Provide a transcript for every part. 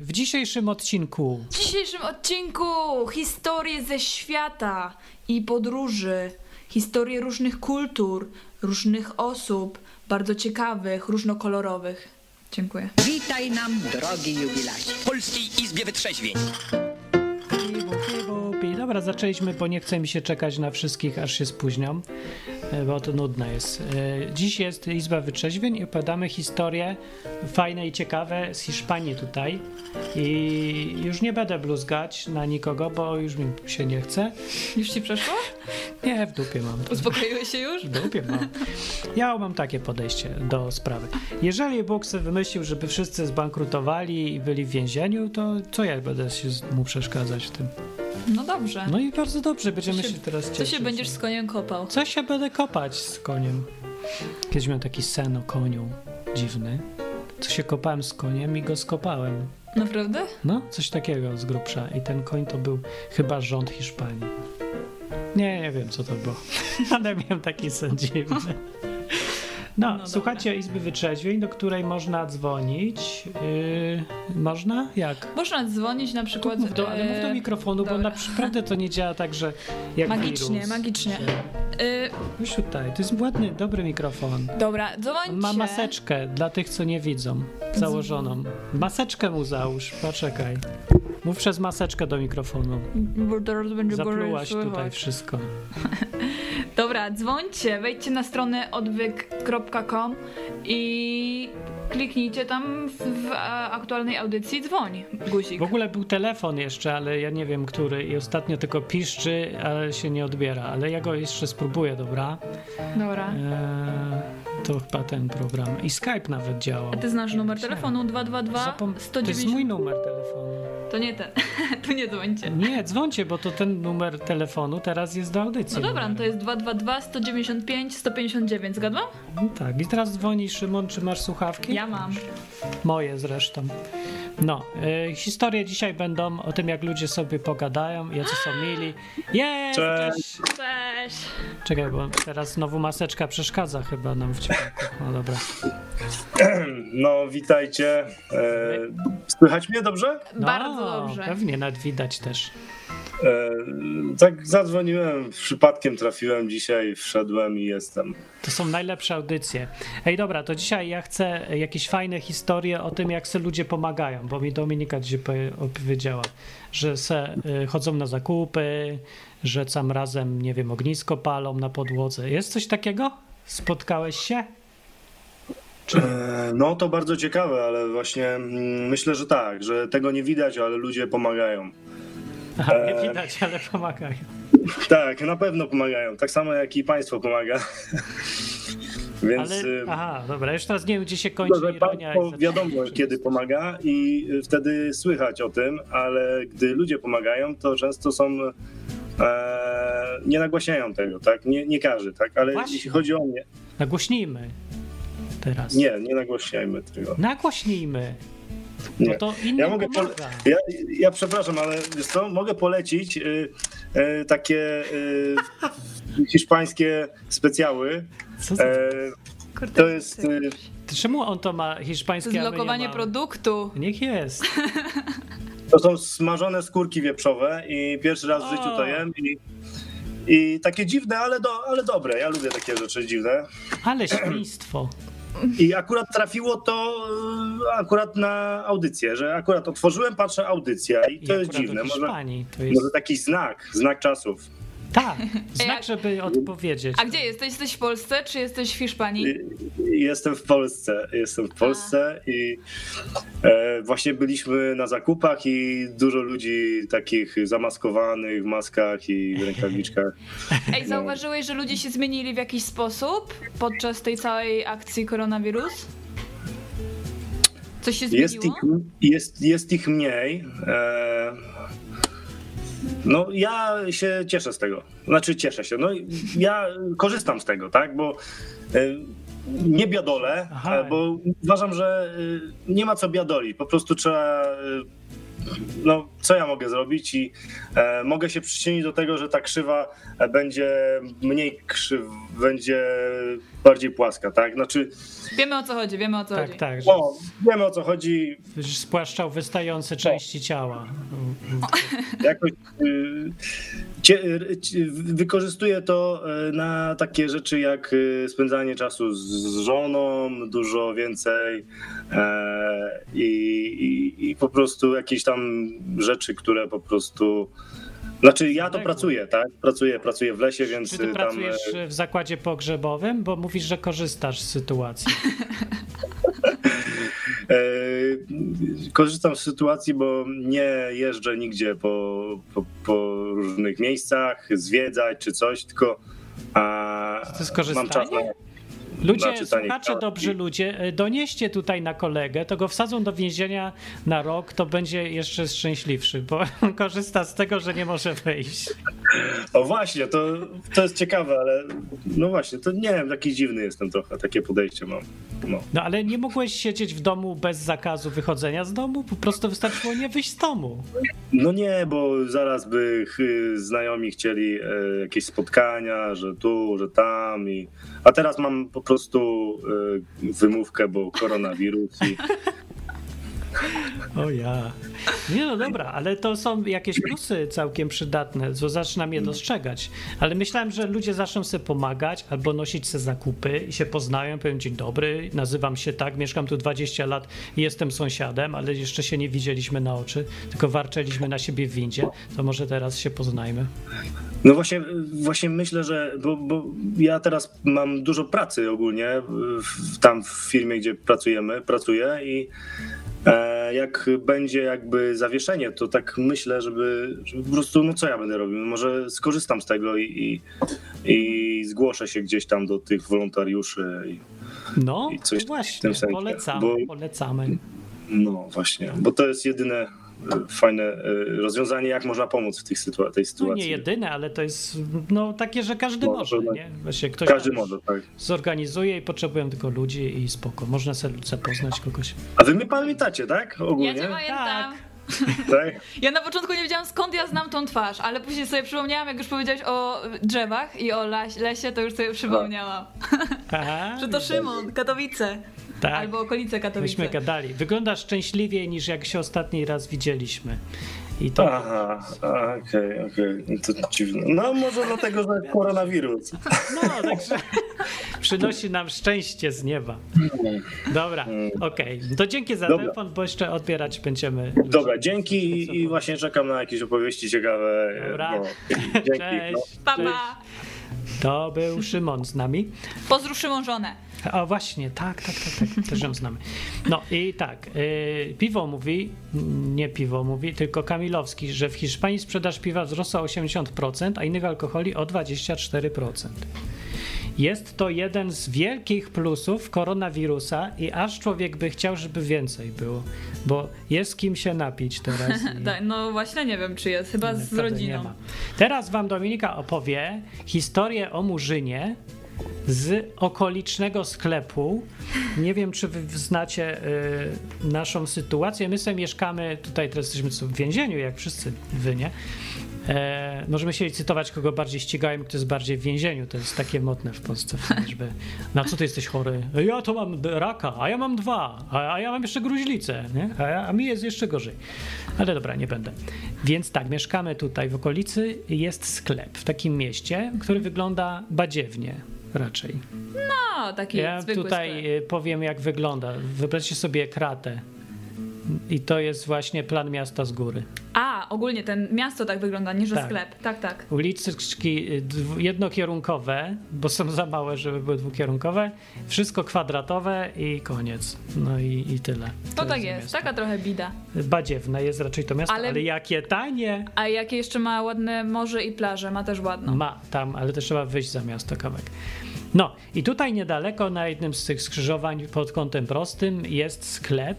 W dzisiejszym odcinku W dzisiejszym odcinku historie ze świata i podróży, historie różnych kultur, różnych osób, bardzo ciekawych, różnokolorowych. Dziękuję. Witaj nam, drogi jubilacie. w Polskiej Izbie Wytrzeźwień. Dobra, zaczęliśmy, bo nie chce mi się czekać na wszystkich, aż się spóźnią, e, bo to nudne jest. E, Dziś jest Izba Wytrzeźwień i opowiadamy historie fajne i ciekawe z Hiszpanii tutaj. I już nie będę bluzgać na nikogo, bo już mi się nie chce. Już ci przeszło? Nie, w dupie mam. Uspokoiłeś się już? W dupie mam. Ja mam takie podejście do sprawy. Jeżeli Bóg sobie wymyślił, żeby wszyscy zbankrutowali i byli w więzieniu, to co ja będę się mu przeszkadzać w tym? No dobrze. No i bardzo dobrze, będziemy Co się, się- teraz Co cieszyć. się będziesz z koniem kopał? Co się będę kopać z koniem? Kiedyś miałem taki sen o koniu dziwny. Co się kopałem z koniem i go skopałem. Naprawdę? No, coś takiego z grubsza. I ten koń to był chyba rząd Hiszpanii. Nie, nie wiem co to było. Ale miałem taki sen dziwny. No, dobra. słuchajcie Izby Wytrzeźwień, do której można dzwonić. Yy, można? Jak? Można dzwonić na przykład... Mów do, ale mów do e, mikrofonu, bo dobra. naprawdę to nie działa tak, że jak Magicznie, wirus, magicznie. że- e, Już tutaj, to jest ładny, dobry mikrofon. dobra, On dzwońcie. ma maseczkę dla tych, co nie widzą, założoną. Maseczkę mu załóż, poczekaj. Mów przez maseczkę do mikrofonu. Bo teraz będzie Zaplułaś tutaj słychać. wszystko. Dobra, dzwońcie, wejdźcie na stronę odwyk.com i kliknijcie tam w, a, aktualnej audycji dzwoń, guzik. W ogóle był telefon jeszcze, ale ja nie wiem który i ostatnio tylko piszczy, ale się nie odbiera. Ale ja go jeszcze spróbuję, dobra? Dobra. Eee, to chyba ten program. I Skype nawet działał. A ty znasz numer telefonu 222 Zapom- To jest 190? mój numer telefonu. To nie ten, tu nie dzwońcie. Nie, dzwońcie, bo to ten numer telefonu teraz jest do audycji. No dobra, no to jest 222 195 159, zgadłam? No tak, i teraz dzwoni Szymon, czy masz słuchawki? Ja mam. Moje zresztą. No, y, historie dzisiaj będą o tym, jak ludzie sobie pogadają, jacy są mili. Jest! Cześć. Cześć! Czekaj, bo teraz znowu maseczka przeszkadza chyba nam w dźwięku. No dobra. No, witajcie. E, słychać mnie dobrze? No, Bardzo dobrze. Pewnie, nawet widać też. E, tak zadzwoniłem, przypadkiem trafiłem dzisiaj, wszedłem i jestem. To są najlepsze audycje. Ej, dobra, to dzisiaj ja chcę jakieś fajne historie o tym, jak se ludzie pomagają, bo mi Dominika dzisiaj powie- opowiedziała, że se y, chodzą na zakupy, że sam razem, nie wiem, ognisko palą na podłodze. Jest coś takiego? Spotkałeś się? E, no, to bardzo ciekawe, ale właśnie mm, myślę, że tak, że tego nie widać, ale ludzie pomagają. Aha, nie Eee. widać, ale pomagają. Tak, na pewno pomagają, tak samo jak i państwo pomaga. Więc Ale, y, aha, dobra, już teraz nie wiem, gdzie się kończy że ironia. wiadomo, kiedy pomaga i y, wtedy słychać o tym, ale gdy ludzie pomagają, to często są e, nie nagłaśniają tego, tak? Nie, nie każdy, tak? Ale Właśnie. jeśli chodzi o mnie, Nagłośnijmy teraz. nie, nie nagłaśniajmy tego. Nagłośnijmy. Nie. to innym Ja mogę pole-. Ja, ja przepraszam, ale wiesz co, mogę polecić y, y, takie y, hiszpańskie specjały. Co za... E, Kurde, to jest y, To Czemu on to ma hiszpańskie, jest a my nie lokowanie mamy? produktu. Niech jest. To są smażone skórki wieprzowe i pierwszy raz w O. życiu to jem i, i takie dziwne, ale, do, ale dobre. Ja lubię takie rzeczy dziwne. Ale świństwo. I akurat trafiło to e, akurat na audycję, że akurat otworzyłem, patrzę audycja i I to jest akurat dziwne. Może, jest... może taki znak, znak czasów. Tak, znak, a- żeby odpowiedzieć. A gdzie jesteś? Jesteś w Polsce, czy jesteś w Hiszpanii? I- Jestem w Polsce, jestem w Polsce i e, właśnie byliśmy na zakupach i dużo ludzi takich zamaskowanych w maskach i w rękawiczkach. Ej, zauważyłeś, że ludzie się zmienili w jakiś sposób podczas tej całej akcji koronawirus? Coś się zmieniło? Jest ich, jest, jest ich mniej. E, no ja się cieszę z tego. Znaczy cieszę się. No ja korzystam z tego, tak? Bo e, nie biadolę, Aha. e, bo uważam, że e, nie ma co biadolić. Po prostu trzeba no, co ja mogę zrobić i e, mogę się przyczynić do tego, że ta krzywa e, będzie mniej krzyw, będzie bardziej płaska, tak? Znaczy, Wiemy o co chodzi, wiemy o co Tak, chodzi. tak, że no, wiemy o co chodzi, spłaszczał wystające części ciała. jakoś y, cie, y, wykorzystuję to y, na takie rzeczy jak y, spędzanie czasu z, z żoną, dużo więcej e, i, i, i po prostu jakieś tam rzeczy, które po prostu. Znaczy ja to pracuję, tak? Pracuję, pracuję w lesie, więc Czy ty y, tam. pracujesz w zakładzie pogrzebowym? Bo mówisz, że korzystasz z sytuacji. E, korzystam z sytuacji, bo nie jeżdżę nigdzie po, po, po różnych miejscach, zwiedzać czy coś, tylko a, To jest mam czas na. Ludzie, na czytanie słuchacze, dobrzy ludzie, e, donieście tutaj na kolegę, to go wsadzą do więzienia na rok, to będzie jeszcze szczęśliwszy, bo on korzysta z tego, że nie może wyjść. O właśnie, to, to jest ciekawe, ale no właśnie, to nie wiem, taki dziwny jestem trochę, takie podejście mam. No. No ale nie mogłeś siedzieć w domu bez zakazu wychodzenia z domu? Po prostu wystarczyło nie wyjść z domu. no nie, bo zaraz by znajomi chcieli e, jakieś spotkania, że tu, że tam i... A teraz mam po prostu e, wymówkę, bo koronawirus i O ja. Nie no dobra, ale to są jakieś plusy całkiem przydatne, co zaczynam je dostrzegać. Ale myślałem, że ludzie zaczną sobie pomagać albo nosić sobie zakupy i się poznają, powiem dzień dobry, nazywam się tak, mieszkam tu 20 lat jestem sąsiadem, ale jeszcze się nie widzieliśmy na oczy, tylko warczeliśmy na siebie w windzie, to może teraz się poznajmy. No właśnie, właśnie myślę, że bo, bo ja teraz mam dużo pracy ogólnie w, tam w firmie, gdzie pracujemy, pracuję i jak będzie jakby zawieszenie, to tak myślę, żeby, żeby po prostu, no co ja będę robił? Może skorzystam z tego i, i, i zgłoszę się gdzieś tam do tych wolontariuszy. I, No, I coś w właśnie, tym sensie, polecamy, bo- polecamy. no właśnie, bo to jest jedyne e, fajne e, rozwiązanie, jak można pomóc w tych sytua- tej No sytuacji. nie jedyne, ale to jest no, takie, że każdy Może, może, no. nie? Właśnie ktoś Każdy może, tak. zorganizuje i potrzebują tylko ludzi i spoko. Można sobie zapoznać kogoś. A wy mnie pamiętacie, tak? Ja Ogólnie? cię pamiętam. Tak? Ja na początku nie wiedziałam skąd ja znam tą twarz, ale później sobie przypomniałam, jak już powiedziałeś o drzewach i o lesie, to już sobie przypomniałam. Aha, Że to Szymon, Katowice. Tak. Albo okolice Katowice. Myśmy gadali. Wyglądasz szczęśliwiej niż jak się ostatni raz widzieliśmy. I to Aha, okej, okej. No To dziwne. No może dlatego, że koronawirus. no, także przynosi nam szczęście z nieba. Dobra, okej. To dzięki za Dobra. telefon, bo jeszcze odbierać będziemy. Dobra, dzięki i, i właśnie czekam na jakieś opowieści ciekawe. Dobra. No, dzięki. Cześć. No. Pa, Cześć. pa. To był Szymon z nami. Pozdrów Szymon żonę. A właśnie, tak, tak, tak, tak też ją znamy. No i tak, y, piwo mówi, nie piwo mówi, tylko Kamilowski, że w Hiszpanii sprzedaż piwa wzrosła o 80%, a innych alkoholi o 24%. Jest to jeden z wielkich plusów koronawirusa i aż człowiek by chciał, żeby więcej było, bo jest kim się napić teraz. i- Da- No właśnie nie wiem czy jest, chyba z Naprawdę nie rodziną. ma. Teraz wam Dominika opowie historię o Murzynie z okolicznego sklepu. Nie wiem, czy wy znacie y, naszą sytuację. My sobie mieszkamy, tutaj teraz jesteśmy w więzieniu, jak wszyscy wy, nie? E, możemy się licytować, kogo bardziej ścigają, kto jest bardziej w więzieniu. To jest takie modne w Polsce. Żeby, na co ty jesteś chory? Ja to mam raka, a ja mam dwa, a, a ja mam jeszcze gruźlicę, nie? A, ja, a mi jest jeszcze gorzej. Ale dobra, nie będę. Więc tak, mieszkamy tutaj w okolicy. Jest sklep w takim mieście, który wygląda badziewnie raczej. No, taki Ja zwykły tutaj sklep. y, powiem, jak wygląda. Wyobraźcie sobie kratę. I to jest właśnie plan miasta z góry. A, ogólnie ten miasto tak wygląda, nie że Tak. sklep. Tak, tak. Uliczki y, jednokierunkowe, bo są za małe, żeby były dwukierunkowe. Wszystko kwadratowe i koniec. No i, i tyle. To tak za jest, miasto. taka trochę bida. Badziewne jest raczej to miasto, ale, Ale- jakie tanie. A jakie jeszcze ma ładne morze i plaże, ma też ładną. Ma tam, ale też trzeba wyjść za miasto kawałek. No i tutaj niedaleko na jednym z tych skrzyżowań pod kątem prostym jest sklep.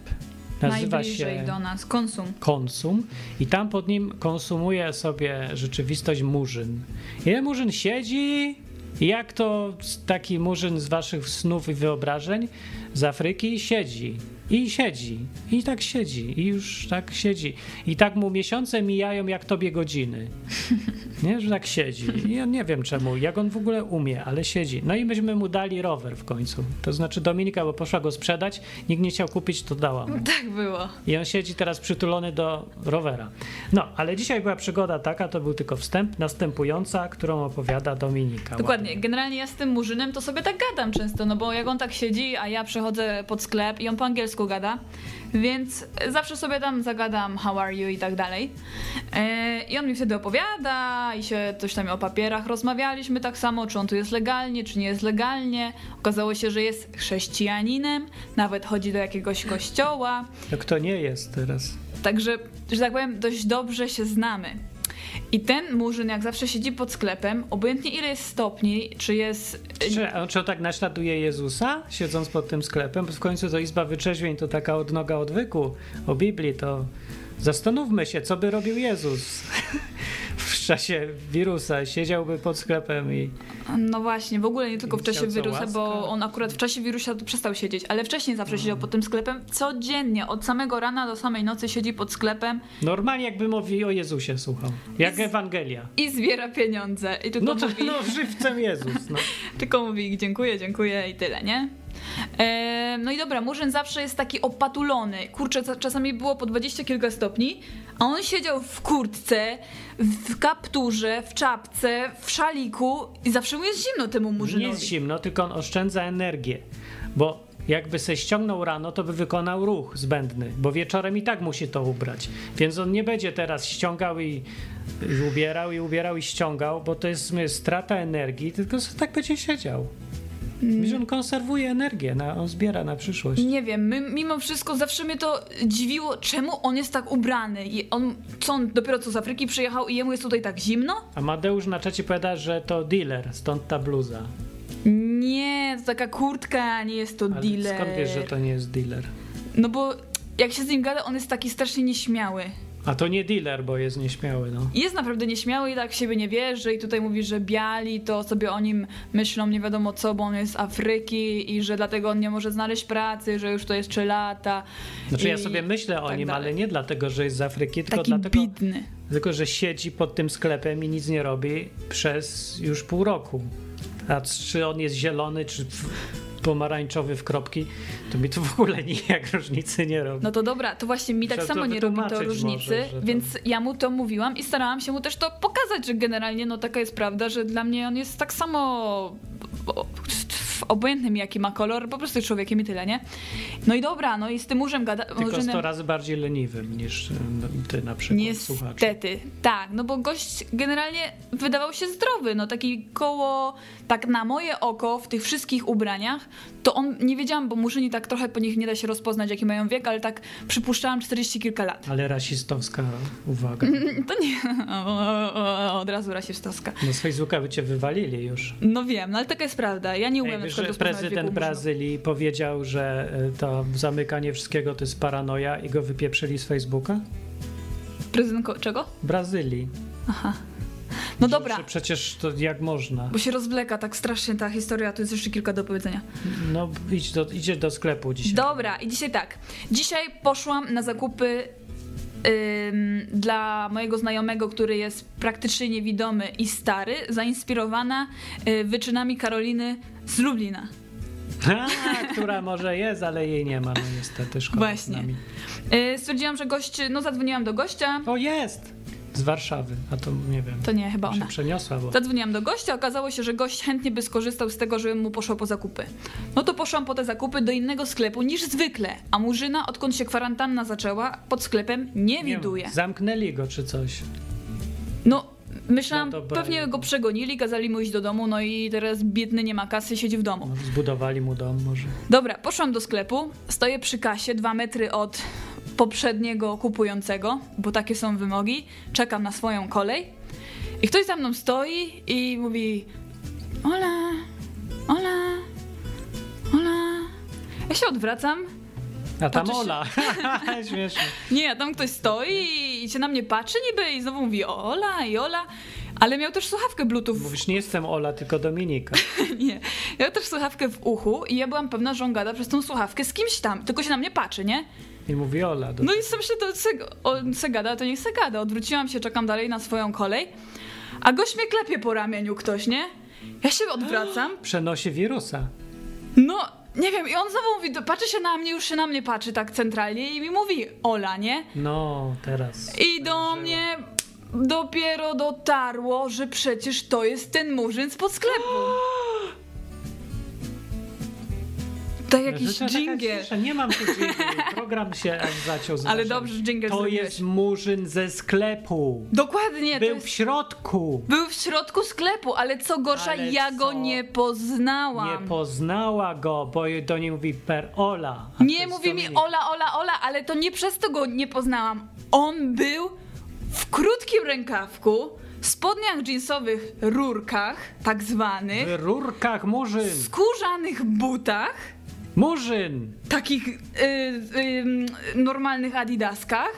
Nazywa Najbliżej się do nas, konsum. Konsum i tam pod nim konsumuje sobie rzeczywistość Murzyn. I Murzyn siedzi i jak to taki Murzyn z waszych snów i wyobrażeń z Afryki siedzi. I siedzi. I tak siedzi. I już tak siedzi. I tak mu miesiące mijają jak tobie godziny. Nie, że tak siedzi. I ja nie wiem czemu, jak on w ogóle umie, ale siedzi. No i myśmy mu dali rower w końcu. To znaczy Dominika, bo poszła go sprzedać, nikt nie chciał kupić, to dała mu. Tak było. I on siedzi teraz przytulony do rowera. No, ale dzisiaj była przygoda taka, to był tylko wstęp, następująca, którą opowiada Dominika. Dokładnie. Generalnie ja z tym murzynem to sobie tak gadam często, no bo jak on tak siedzi, a ja przechodzę pod sklep i on po angielsku gada, więc zawsze sobie tam zagadam how are you i tak dalej. E, I on mi wtedy opowiada i się coś tam o papierach rozmawialiśmy tak samo, czy on tu jest legalnie, czy nie jest legalnie. Okazało się, że jest chrześcijaninem, nawet chodzi do jakiegoś kościoła. No, kto nie jest teraz? Także, że tak powiem, dość dobrze się znamy. I ten murzyn, jak zawsze siedzi pod sklepem, obojętnie ile jest stopni, czy jest. Czy czy on tak naśladuje Jezusa, siedząc pod tym sklepem? Bo w końcu to Izba Wyczeźwień to taka odnoga odwyku o Biblii, to zastanówmy się, co by robił Jezus w czasie wirusa. Siedziałby pod sklepem i... No właśnie, w ogóle nie tylko w czasie wirusa, łaska? bo on akurat w czasie wirusa przestał siedzieć, ale wcześniej zawsze siedział pod tym sklepem. Codziennie, od samego rana do samej nocy siedzi pod sklepem Normalnie jakby mówi o Jezusie słuchał. Jak Ewangelia. i zbiera pieniądze. I tylko No to mówi, no, żywcem Jezus. No. tylko mówi dziękuję, dziękuję i tyle, nie? No i dobra, Murzyn zawsze jest taki opatulony. Kurczę, czasami było po 20 kilka stopni, a on siedział w kurtce, w kapturze, w czapce, w szaliku i zawsze mu jest zimno temu Murzynowi. Nie jest zimno, tylko on oszczędza energię. Bo jakby se ściągnął rano, to by wykonał ruch zbędny, bo wieczorem i tak musi to ubrać. Więc on nie będzie teraz ściągał i, i ubierał, i ubierał, i ściągał, bo to jest strata energii, tylko tak będzie siedział. Mm. Że on konserwuje energię, na, on zbiera na przyszłość. Nie wiem, my, mimo wszystko zawsze mnie to dziwiło, czemu on jest tak ubrany. I on, co on dopiero co z Afryki przyjechał i jemu jest tutaj tak zimno? A Madeusz na czacie powiada, że to dealer, stąd ta bluza. Nie, to taka kurtka, nie jest to Ale dealer. skąd wiesz, że to nie jest dealer? No bo jak się z nim gada, on jest taki strasznie nieśmiały. A to nie dealer, bo jest nieśmiały, no. Jest naprawdę nieśmiały i tak w siebie nie wierzy i tutaj mówi, że biali to sobie o nim myślą nie wiadomo co, bo on jest z Afryki i że dlatego on nie może znaleźć pracy, że już to jest 3 lata. Znaczy ja I sobie myślę o tak nim, dalej. ale nie dlatego, że jest z Afryki, tylko Taki dlatego, bidny. tylko, że siedzi pod tym sklepem i nic nie robi przez już pół roku. A czy on jest zielony, czy pomarańczowy w kropki, to mi to w ogóle nijak różnicy nie robi. No to dobra, to właśnie mi tak Trzeba to samo nie robi to różnicy, może, że to- więc ja mu to mówiłam i starałam się mu też to pokazać, że generalnie no taka jest prawda, że dla mnie on jest tak samo obojętnym jaki ma kolor, po prostu człowiekiem i tyle, nie? No i dobra, no i z tym murzem gada... Tylko murzynem- 100 razy bardziej leniwym niż ty na przykład, słuchacz. Niestety, tak, no bo gość generalnie wydawał się zdrowy, no taki koło, tak na moje oko w tych wszystkich ubraniach, to on, nie wiedziałam, bo murzyni tak trochę po nich nie da się rozpoznać jaki mają wiek, ale tak przypuszczałam 40 kilka lat. Ale rasistowska uwaga. To nie, o, o, od razu rasistowska. No z Facebooka by cię wywalili już. No wiem, no ale taka jest prawda, ja nie umiem Ej, wiesz, że prezydent. Brazylii powiedział, że y, to zamykanie wszystkiego to jest paranoja i go wypieprzyli z Facebooka? Prezydent czego? Brazylii. No Że- dobra, przecież to jak można? bo się rozwleka tak strasznie ta historia, tu jest jeszcze kilka do powiedzenia. No idź do, idzie do sklepu dzisiaj. Dobra, i dzisiaj tak. Dzisiaj poszłam na zakupy ym, dla mojego znajomego, który jest praktycznie niewidomy i stary, zainspirowana y, wyczynami Karoliny z Lublina. A, która może jest, ale jej nie ma, no niestety, szkoda z Właśnie. nami. Y, stwierdziłam, że gość, no zadzwoniłam do gościa, O, jest! Z Warszawy, a to nie wiem. to nie, chyba się ona. przeniosła, bo... Zadzwoniłam do gościa, okazało się, że gość chętnie by skorzystał z tego, żebym mu poszła po zakupy. No to poszłam po te zakupy do innego sklepu niż zwykle, a Murzyna, odkąd się kwarantanna zaczęła, pod sklepem nie Nie widuje. zamknęli go czy coś. No, myślałam, No pewnie go przegonili, kazali mu iść do domu, no i teraz biedny nie ma kasy, siedzi w domu. Może zbudowali mu dom, może. Dobra, poszłam do sklepu, stoję przy kasie, dwa metry od poprzedniego kupującego, bo takie są wymogi, czekam na swoją kolej i ktoś za mną stoi i mówi Ola, Ola, Ola. Ja się odwracam, A tam Patrzy się- Ola. Śmiesznie. Nie, tam ktoś stoi i się na mnie patrzy niby i znowu mówi Ola i Ola. Ale miał też słuchawkę Bluetooth. Mówisz, nie jestem Ola, tylko Dominika. Nie. Miał też słuchawkę w uchu i ja byłam pewna, że on gada przez tą słuchawkę z kimś tam, tylko się na mnie patrzy, nie? I mówi Ola. Do... No i sobie myślę, to se, on se gada, to niech se gada. Odwróciłam się, czekam dalej na swoją kolej, a gość mnie klepie po ramieniu ktoś, nie? Ja się odwracam, Przenosi wirusa. no nie wiem, i on znowu mówi, patrzy się na mnie, już się na mnie patrzy tak centralnie i mi mówi Ola, nie? No, teraz. I do mnie dopiero dotarło, że przecież to jest ten murzyn spod sklepu. To jakiś dżingiel. cisza. Nie mam tu dżingli. Program się zaciął z Ale dobrze, że dżingiel To zrobiłeś. jest murzyn ze sklepu. Dokładnie, Był jest... w środku. Był w środku sklepu, ale co gorsza, Ale ja go co? nie poznałam. Nie poznała go, bo do niej mówi per Ola. Nie mówi mi. Ola, Ola, Ola, ale to nie przez to go nie poznałam. On był w krótkim rękawku, spodniach jeansowych, rurkach, tak zwanych, W rurkach murzyn. skórzanych butach, Murzyn. takich y, y, normalnych adidaskach,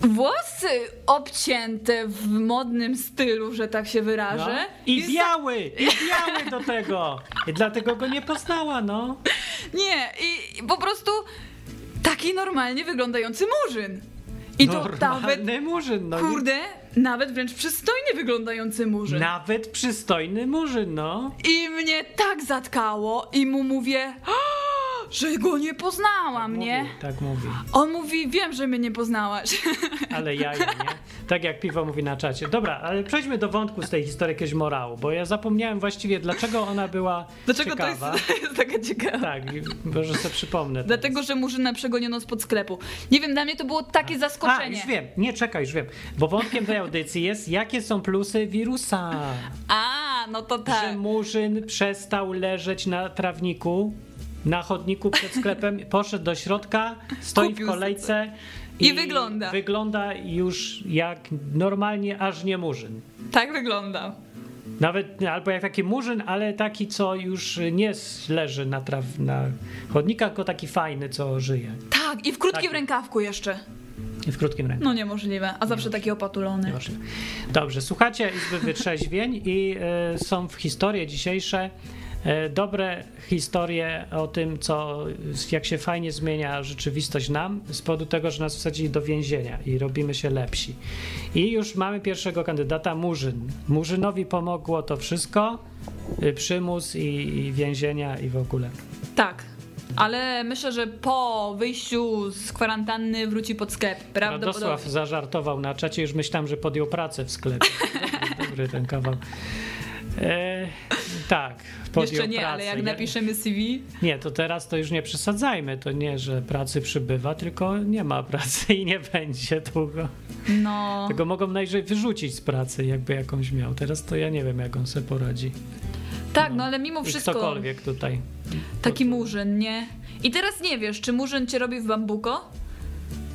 włosy obcięte w modnym stylu, że tak się No. wyrażę. I za- biały, i biały do tego. I dlatego go nie poznała, no. Nie, i, i po prostu taki normalnie wyglądający murzyn. I to nawet, murzyn, no. kurde, nawet wręcz przystojnie wyglądający murzyn. Nawet przystojny murzyn, no. I mnie tak zatkało i mu mówię, "A, że go nie poznałam, nie? Mówi, tak mówi. On mówi, wiem, że mnie nie poznałaś. Ale jaja, nie? Tak jak piwo mówi na czacie. Dobra, ale przejdźmy do wątku z tej historii jakiegoś morału, bo ja zapomniałem właściwie, dlaczego ona była Dlaczego to ciekawa. jest, jest taka ciekawa? Tak, może sobie przypomnę. teraz. Dlatego, że murzynę przegoniono spod sklepu. Nie wiem, dla mnie to było takie A, zaskoczenie. już wiem. Nie, czekaj, już wiem. Bo wątkiem tej audycji jest, jakie są plusy wirusa. A, no to tak. Że murzyn przestał leżeć na trawniku, na chodniku przed sklepem, poszedł do środka, stoi Kupił w kolejce I wygląda. Wygląda już jak normalnie, aż nie murzyn. Tak wygląda. Nawet albo jak taki murzyn, ale taki, co już nie leży na, traw, na chodnikach, tylko taki fajny, co żyje. Tak, i w krótkim Tak. rękawku jeszcze. I w krótkim ręku. No niemożliwe, a zawsze taki opatulony. Niemożliwe. Dobrze, słuchacie Izby Wytrzeźwień i e, są w historie dzisiejsze dobre historie o tym, co, jak się fajnie zmienia rzeczywistość nam z powodu tego, że nas wsadzili do więzienia i robimy się lepsi. I już mamy pierwszego kandydata, Murzyn. Murzynowi pomogło to wszystko, y, przymus i, i więzienia i w ogóle. Tak. Ale myślę, że po wyjściu z kwarantanny wróci pod sklep. Prawdopodobnie. Radosław zażartował na czacie, już myślałem, że podjął pracę w sklepie. Dobry ten kawał. E, tak, Jeszcze nie, pracę. ale jak napiszemy CV, Nie, to teraz to już nie przesadzajmy. To nie, że pracy przybywa, tylko nie ma pracy i nie będzie długo. no. Tego mogą najwyżej wyrzucić z pracy, jakby jakąś miał. Teraz to ja nie wiem, jak on sobie poradzi. Tak, no ale mimo I wszystko ktokolwiek tutaj. taki murzyn, nie? I teraz nie wiesz, czy murzyn cię robi w bambuko?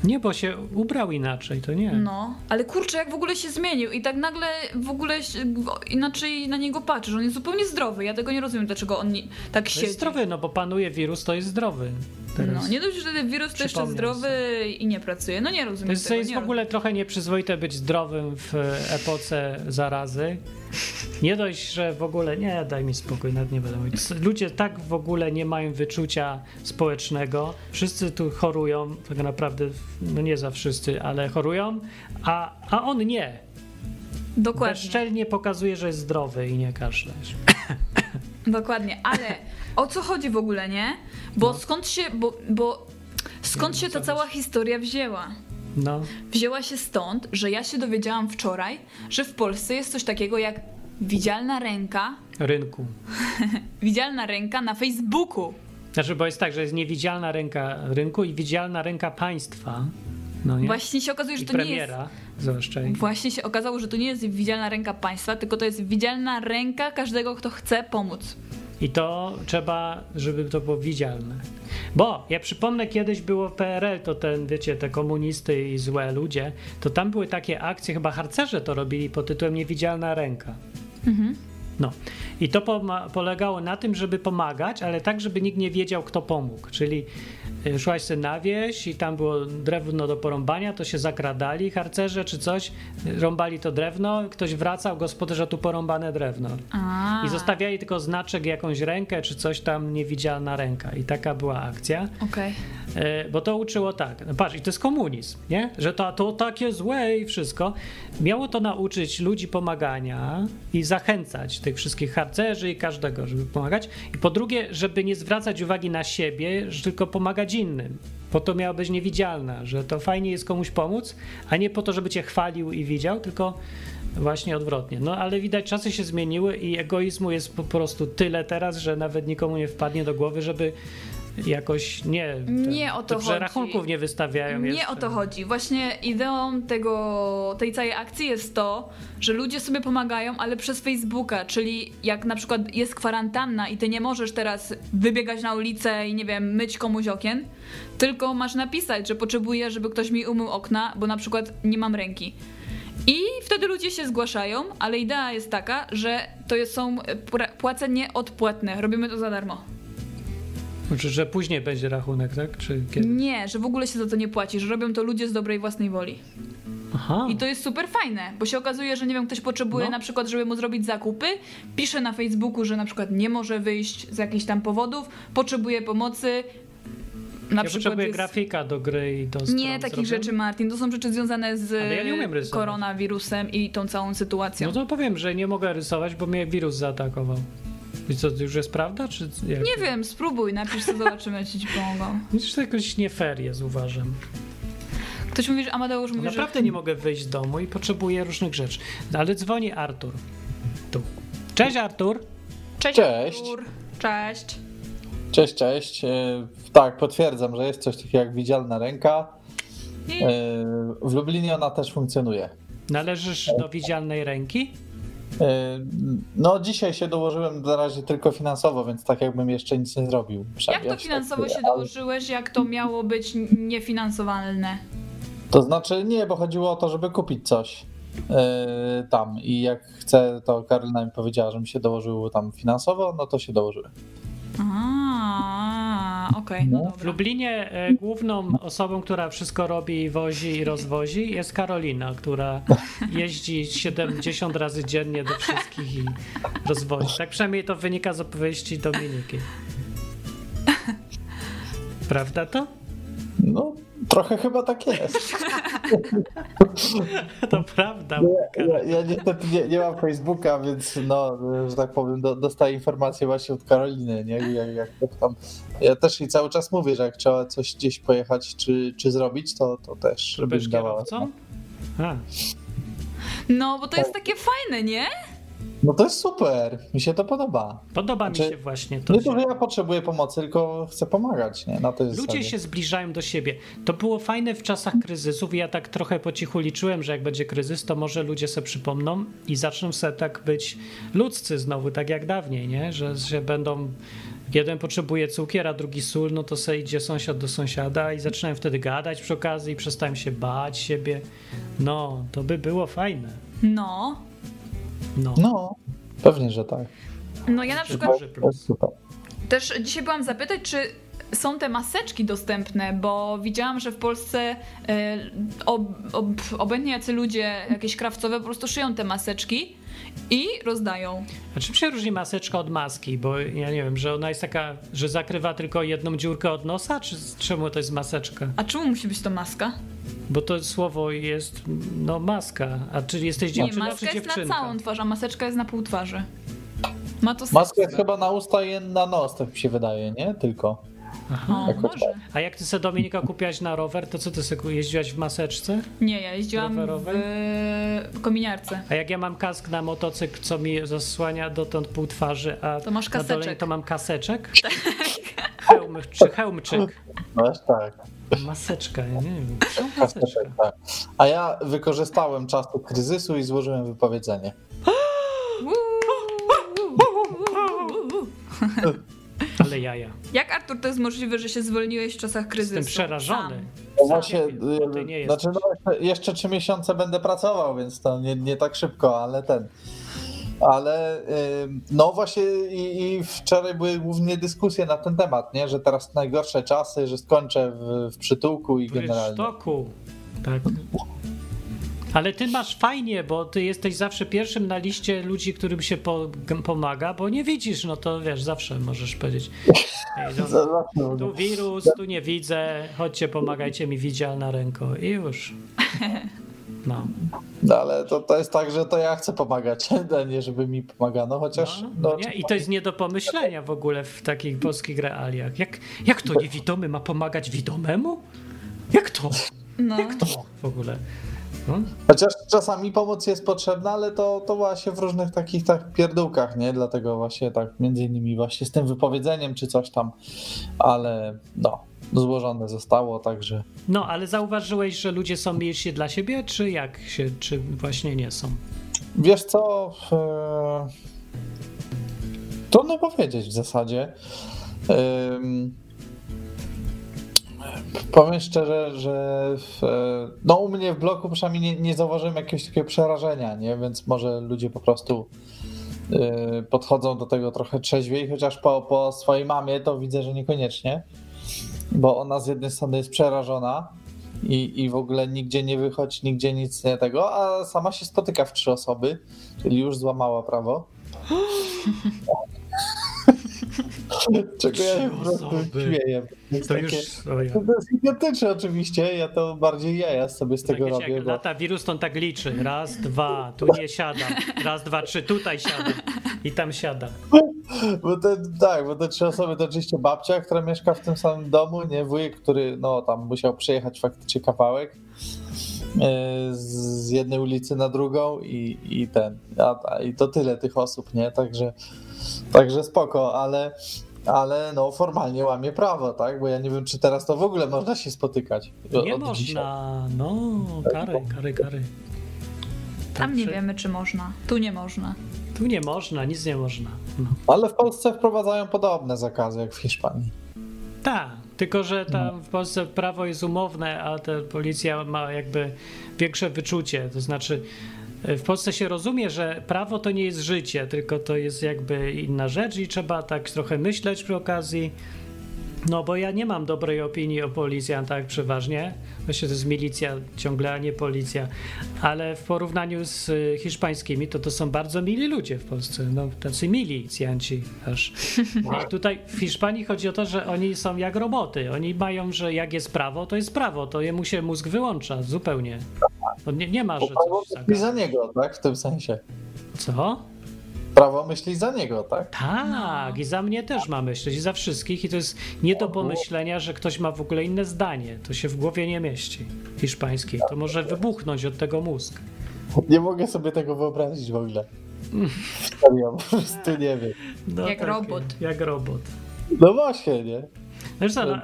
Nie, bo się ubrał inaczej, to nie. No, ale kurczę, jak w ogóle się zmienił i tak nagle w ogóle się- inaczej na niego patrzysz. On jest zupełnie zdrowy. Ja tego nie rozumiem, dlaczego on nie, tak siedzi. jest zdrowy, no bo panuje wirus, to jest zdrowy. Teraz. No, nie dość, że ten wirus to jeszcze zdrowy i nie pracuje. No nie rozumiem To jest, tego. jest w ogóle trochę nieprzyzwoite być zdrowym w epoce zarazy. Nie dość, że w ogóle. Nie, daj mi spokój, nawet nie będę mówić. Ludzie tak w ogóle nie mają wyczucia społecznego. Wszyscy tu chorują, tak naprawdę, no nie za wszyscy, ale chorują, a, a on nie. Dokładnie. Bezczelnie pokazuje, że jest zdrowy i nie kaszlesz. Dokładnie, ale o co chodzi w ogóle, nie? Bo No. skąd się, bo, bo skąd się ta cała historia wzięła? No, Wzięła się stąd, że ja się dowiedziałam wczoraj, że w Polsce jest coś takiego jak widzialna ręka, rynku. widzialna ręka na Facebooku. Znaczy, bo jest tak, że jest niewidzialna ręka rynku i widzialna ręka państwa. No nie? Właśnie się okazuje, że I to nie jest. premiera, zwłaszcza. Właśnie się okazało, że to nie jest widzialna ręka państwa, tylko to jest widzialna ręka każdego, kto chce pomóc. I to trzeba, żeby to było widzialne. Bo ja przypomnę, kiedyś było PRL, to ten, wiecie, te komunisty i złe ludzie, to tam były takie akcje, chyba harcerze to robili pod tytułem Niewidzialna ręka. Mhm. No. I to polegało na tym, żeby pomagać, ale tak, żeby nikt nie wiedział, kto pomógł. Czyli szłaś sobie na wieś i tam było drewno do porąbania, to się zakradali harcerze czy coś, y, rąbali to drewno, ktoś wracał, gospodarza tu porąbane drewno. A, I zostawiali tylko znaczek, jakąś rękę czy coś tam, niewidzialna ręka. I taka była akcja. E, Bo to uczyło tak, no patrz, i to jest komunizm, nie? Że to, to takie złe i wszystko. Miało to nauczyć ludzi pomagania i zachęcać tych wszystkich harcerzy i każdego, żeby pomagać. I po drugie, żeby nie zwracać uwagi na siebie, tylko pomagać innym. Po to miała być niewidzialna, że to fajnie jest komuś pomóc, a nie po to, żeby cię chwalił i widział, tylko właśnie odwrotnie. No ale widać, czasy się zmieniły i egoizmu jest po prostu tyle teraz, że nawet nikomu nie wpadnie do głowy, żeby jakoś nie. Nie o to że chodzi. rachunków nie wystawiają. Nie jeszcze. o to chodzi. Właśnie ideą tego, tej całej akcji jest to, że ludzie sobie pomagają, ale przez Facebooka, czyli jak na przykład jest kwarantanna i ty nie możesz teraz wybiegać na ulicę i nie wiem, myć komuś okien, tylko masz napisać, że potrzebuję, żeby ktoś mi umył okna, bo na przykład nie mam ręki. I wtedy ludzie się zgłaszają, ale idea jest taka, że to są pra- płacenie odpłatne. Robimy to za darmo. Znaczy, że później będzie rachunek, tak? Czy kiedy? Nie, że w ogóle się za to nie płaci, że robią to ludzie z dobrej własnej woli. Aha. I to jest super fajne, bo się okazuje, że nie wiem, ktoś potrzebuje No. na przykład, żeby mu zrobić zakupy, pisze na Facebooku, że na przykład nie może wyjść z jakichś tam powodów, potrzebuje pomocy. Na ja przykład potrzebuję jest... grafika do gry i do Nie takich zrobię. rzeczy, Martin. To są rzeczy związane z ja koronawirusem i tą całą sytuacją. No to powiem, że nie mogę rysować, bo mnie wirus zaatakował. I co, to już jest prawda? Czy jak? Nie wiem, spróbuj, napisz co zobaczymy, czy ci pomogą. Widzisz, to jakoś nie fair jest, uważam. Ktoś mówi, że Amadeusz mówi, Naprawdę że... nie mogę wyjść z domu i potrzebuję różnych rzeczy. No, ale dzwoni Artur. Tu. Cześć Artur. Cześć, Cześć. Artur. Cześć. Cześć, cześć. E, Tak, potwierdzam, że jest coś takiego jak widzialna ręka. I... E, W Lublinie ona też funkcjonuje. Należysz do widzialnej ręki? E, No, dzisiaj się dołożyłem na razie tylko finansowo, więc tak jakbym jeszcze nic nie zrobił. Jak to finansowo tak, się dołożyłeś, jak to miało być niefinansowalne? To znaczy nie, bo chodziło o to, żeby kupić coś e, tam i jak chcę, to Karolina mi powiedziała, że mi się dołożyło tam finansowo, no to się dołożyły. A, okej, no No. W. Lublinie e, główną osobą, która wszystko robi, wozi i rozwozi jest Karolina, która jeździ 70 razy dziennie do wszystkich i rozwozi. Tak przynajmniej to wynika z opowieści Dominiki. Prawda to? No, trochę chyba tak jest. To prawda. Ja, ja niestety nie, nie mam Facebooka, więc no, że tak powiem, do, dostaję informacje właśnie od Karoliny, nie? Jak, jak tam. Ja też jej cały czas mówię, że jak trzeba coś gdzieś pojechać czy, czy zrobić, to, to też, żeby Byłeś mi dawała. kierowcą? A, No, bo to jest takie fajne, nie? No to jest super, mi się to podoba. podoba mi Znaczy, się właśnie to. Nie to, że- ja potrzebuję pomocy, tylko chcę pomagać, nie? Na to jest Ludzie się zbliżają do siebie. To było fajne w czasach kryzysów i ja tak trochę po cichu liczyłem, że jak będzie kryzys, to może ludzie sobie przypomną i zaczną sobie tak być ludzcy znowu, tak jak dawniej, nie? Że się będą... Jeden potrzebuje cukier, a drugi sól, no to sobie idzie sąsiad do sąsiada i zaczynają wtedy gadać przy okazji i przestają się bać siebie. No, to by było fajne. No. No. No, pewnie, że tak. No ja na przykład Duży To plus. jest super. też dzisiaj byłam zapytać, czy są te maseczki dostępne, bo widziałam, że w Polsce e, ob, ob, obecnie jacy ludzie, jakieś krawcowe, po prostu szyją te maseczki i rozdają. A czym się różni maseczka od maski? Bo ja nie wiem, że ona jest taka, że zakrywa tylko jedną dziurkę od nosa, czy czemu to jest maseczka? A czemu musi być to maska? Bo to słowo jest, no maska. A czy jesteś Nie, dziewczyną, czy maska jest na całą twarz, a maseczka jest na pół twarzy. Ma to Maska sens. jest chyba na usta i na nos, tak mi się wydaje, nie? Tylko. O, Jako może. A jak ty sobie Dominika kupiłaś na rower, to co ty sobie jeździłaś w maseczce? Nie, ja jeździłam w, Rowerowej? w kominiarce. A jak ja mam kask na motocykl, co mi zasłania dotąd pół twarzy, a To masz na dole kaseczek. to mam kaseczek? Hełm, czy hełmczyk? No aż tak. Maseczka, ja nie wiem. Maseczka? tak. A ja wykorzystałem czasu kryzysu i złożyłem wypowiedzenie. Ale jaja. Jak Artur to jest możliwe, że się zwolniłeś w czasach kryzysu? Jestem przerażony. Sam. No właśnie, nie znaczy no, jeszcze- trzy miesiące będę pracował, więc to nie, nie tak szybko, ale ten. Ale no właśnie i, i wczoraj były głównie dyskusje na ten temat, nie? że teraz najgorsze czasy, że skończę w, w przytułku i W generalnie. sztoku. Tak. Ale ty masz fajnie, bo ty jesteś zawsze pierwszym na liście ludzi, którym się po, pomaga, bo nie widzisz, no to wiesz, zawsze możesz powiedzieć. Ej, no, tu wirus, tu nie widzę, chodźcie, pomagajcie mi widzialna ręko i już. No. No ale to, to jest tak, że to ja chcę pomagać, a nie żeby mi pomagano, chociaż No, no, nie? I to jest nie do pomyślenia w ogóle w takich polskich realiach. Jak, jak to niewidomy ma pomagać widomemu? Jak to? No. Jak to w ogóle? Chociaż czasami pomoc jest potrzebna, ale to, to właśnie w różnych takich tak pierdółkach, nie? Dlatego właśnie tak między innymi właśnie z tym wypowiedzeniem czy coś tam, ale no, złożone zostało, także no, ale zauważyłeś, że ludzie są milsi dla siebie, czy jak się, czy właśnie nie są? Wiesz co? e, Trudno powiedzieć w zasadzie. Powiem szczerze, że w, e, no u mnie w bloku przynajmniej nie, nie zauważyłem jakiegoś takiego przerażenia, nie? więc może ludzie po prostu y, podchodzą do tego trochę trzeźwiej, chociaż po, po swojej mamie to widzę, że niekoniecznie, bo ona z jednej strony jest przerażona i, i w ogóle nigdzie nie wychodzi, nigdzie nic nie tego, a sama się spotyka w trzy osoby, czyli już złamała prawo. Czego ja śmieję. To już. To jest idiotyczne oczywiście, ja to bardziej jaja sobie z tego robię, jak bo lata wirus, to on tak liczy. Raz, dwa, tu nie siada. Raz, dwa, trzy, tutaj siada. I tam siada. Bo te, tak, bo te trzy osoby to oczywiście babcia, która mieszka w tym samym domu, nie wujek, który no tam musiał przejechać faktycznie kawałek z jednej ulicy na drugą i, i ten, a, i to tyle tych osób, nie, także, także spoko, ale, ale no formalnie łamie prawo, tak, bo ja nie wiem, czy teraz to w ogóle można się spotykać. Nie od dzisiaj. można. No, kary, kary, kary. Tam nie wiemy, czy można. Tu nie można. Tu nie można, nic nie można. No. Ale w Polsce wprowadzają podobne zakazy jak w Hiszpanii. Tak, tylko że tam w Polsce prawo jest umowne, a ta policja ma jakby większe wyczucie. To znaczy, e, w Polsce się rozumie, że prawo to nie jest życie, tylko to jest jakby inna rzecz i trzeba tak trochę myśleć przy okazji. No bo ja nie mam dobrej opinii o policjantach przeważnie. Właściwie to jest milicja ciągle, a nie policja. Ale w porównaniu z y, hiszpańskimi, to to są bardzo mili ludzie w Polsce. No, tacy milicjanci aż. A tutaj w Hiszpanii chodzi o to, że oni są jak roboty. Oni mają, że jak jest prawo, to jest prawo. To jemu się mózg wyłącza zupełnie. To nie, nie ma, że coś za niego, tak? W tym sensie. Co? Prawo myśli za niego, tak? Tak, i za mnie też ma myśleć, i za wszystkich. I to jest nie do pomyślenia, że ktoś ma w ogóle inne zdanie. To się w głowie nie mieści hiszpańskiej. To może wybuchnąć od tego mózg. Nie mogę sobie tego wyobrazić w ogóle. Serio, po prostu nie wiem. No, Jak robot. Jak robot. No właśnie, nie?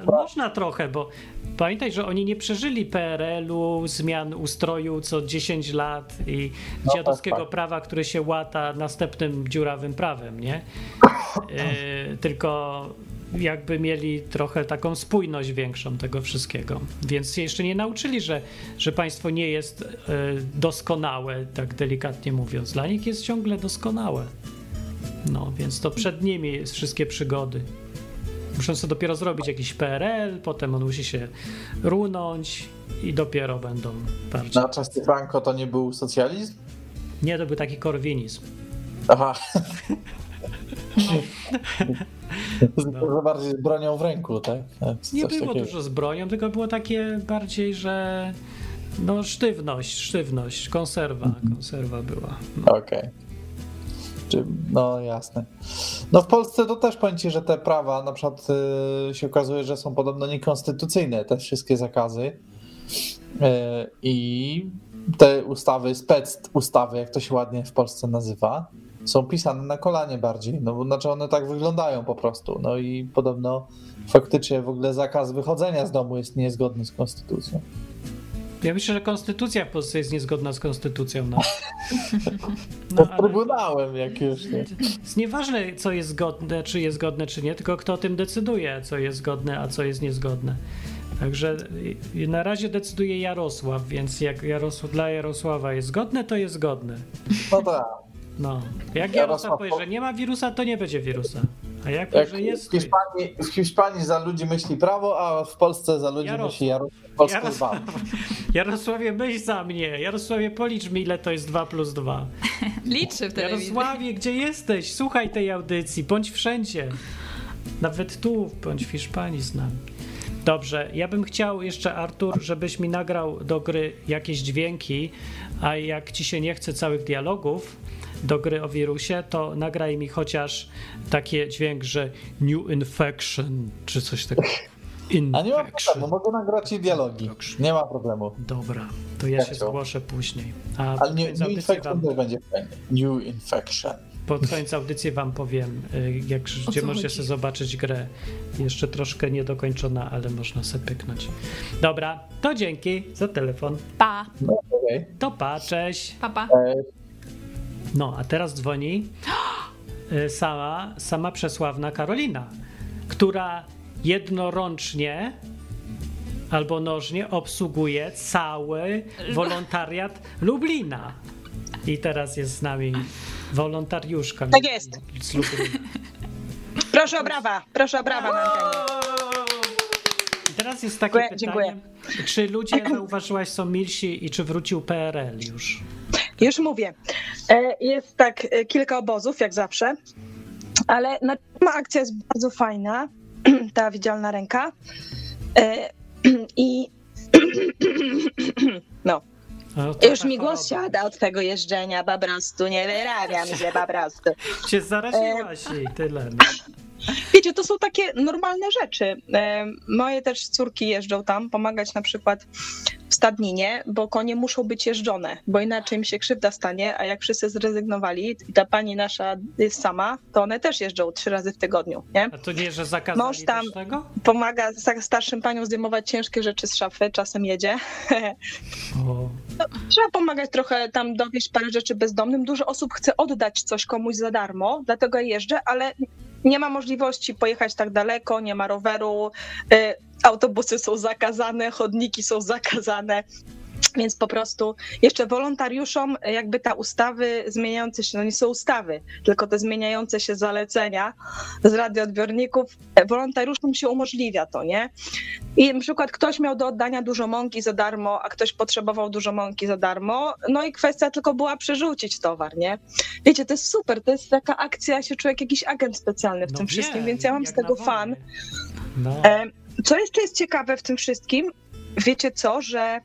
No, można trochę, bo pamiętaj, że oni nie przeżyli PRL-u, zmian ustroju co 10 lat i No dziadowskiego tak, tak. prawa, które się łata następnym dziurawym prawem, nie? E, tylko jakby mieli trochę taką spójność większą tego wszystkiego. Więc się jeszcze nie nauczyli, że, że państwo nie jest e, doskonałe, tak delikatnie mówiąc. Dla nich jest ciągle doskonałe. No, więc to przed nimi jest wszystkie przygody. Muszą sobie dopiero zrobić jakiś PRL, potem on musi się runąć i dopiero będą bardziej. Na czasy Franco to nie był socjalizm? Nie, to był taki korwinizm. Aha. Za bardziej z bronią w ręku, tak? Coś Nie było takiego. dużo z bronią, tylko było takie bardziej, że no sztywność, sztywność, konserwa, konserwa była. No. Okej. No jasne. No w Polsce to też powiem ci, że te prawa na przykład y, się okazuje, że są podobno niekonstytucyjne, te wszystkie zakazy. Y, I te ustawy, spec ustawy, jak to się ładnie w Polsce nazywa, są pisane na kolanie bardziej, no znaczy one tak wyglądają po prostu. No i podobno faktycznie w ogóle zakaz wychodzenia z domu jest niezgodny z konstytucją. Ja myślę, że konstytucja w Polsce jest niezgodna z konstytucją. No, No, no z Trybunałem jak już nie. jest nieważne, co jest zgodne, czy jest zgodne, czy nie, tylko kto o tym decyduje, co jest zgodne, a co jest niezgodne. Także na razie decyduje Jarosław, więc jak Jarosław, dla Jarosława jest zgodne, to jest zgodne. No tak. No. Jak Jarosław Jarosław powie, po- że nie ma wirusa, to nie będzie wirusa. A jak, Jak że jest, w. Hiszpanii, w Hiszpanii za ludzi myśli prawo, a w Polsce za ludzi Jarosław. myśli Jarosław. Jarosław. Jarosławie, myśl za mnie. Jarosławie, policz mi, ile to jest 2 plus 2. Liczy w telewizji. Jarosławie, gdzie jesteś? Słuchaj tej audycji, bądź wszędzie. Nawet tu, bądź w Hiszpanii z nami. Dobrze, ja bym chciał jeszcze, Artur, żebyś mi nagrał do gry jakieś dźwięki, a jak ci się nie chce całych dialogów do gry o wirusie, to nagraj mi chociaż takie dźwięk, że new infection, czy coś takiego. A nie ma Infection. problemu, mogę nagrać i dialogi. Nie ma problemu. Dobra, to ja się zgłoszę później. A Ale new, new infection wam, też będzie fajnie. New infection. pod koniec audycji wam powiem, y, jak, gdzie możecie sobie zobaczyć grę. Jeszcze troszkę niedokończona, ale można sobie pyknąć. Dobra, to dzięki za telefon. Pa, No, okej. To pa, cześć. papa. No, a teraz dzwoni y, sama, sama przesławna Karolina, która jednorącznie albo nożnie obsługuje cały wolontariat Lublina. I teraz jest z nami wolontariuszka. Tak jest. Z Lublina. Proszę o brawa, proszę o brawa na antenie. Teraz jest takie Dziękuję, pytanie, czy ludzie, zauważyłaś, są milsi i czy wrócił PRL już? Już mówię. E, Jest tak e, kilka obozów, jak zawsze, ale sama akcja jest bardzo fajna, ta widzialna ręka. E, I no, No, już mi głos siada od tego jeżdżenia, po prostu nie wyrabiam się po prostu. Cię zaraziłaś i tyle. Wiecie, to są takie normalne rzeczy. Moje też córki jeżdżą tam pomagać na przykład stadninie, bo konie muszą być jeżdżone, bo inaczej im się krzywda stanie, a jak wszyscy zrezygnowali i ta pani nasza jest sama, to one też jeżdżą trzy razy w tygodniu, nie? A to nie, że zakazali Mąż tam- tego? Pomaga sta- starszym paniom zdejmować ciężkie rzeczy z szafy, czasem jedzie. O, Trzeba pomagać trochę tam dowieść parę rzeczy bezdomnym. Dużo osób chce oddać coś komuś za darmo, dlatego jeżdżę, ale nie ma możliwości pojechać tak daleko, nie ma roweru, y, autobusy są zakazane, chodniki są zakazane. Więc po prostu jeszcze wolontariuszom jakby te ustawy zmieniające się, no nie są ustawy, tylko te zmieniające się zalecenia z radioodbiorników, e, wolontariuszom się umożliwia to, nie? I na przykład ktoś miał do oddania dużo mąki za darmo, a ktoś potrzebował dużo mąki za darmo, no i kwestia tylko była przerzucić towar, nie? Wiecie, to jest super, to jest taka akcja, ja się jak jakiś agent specjalny w no tym wiem, wszystkim, więc ja mam z tego fan. No, E, Co jeszcze jest ciekawe w tym wszystkim, wiecie co, że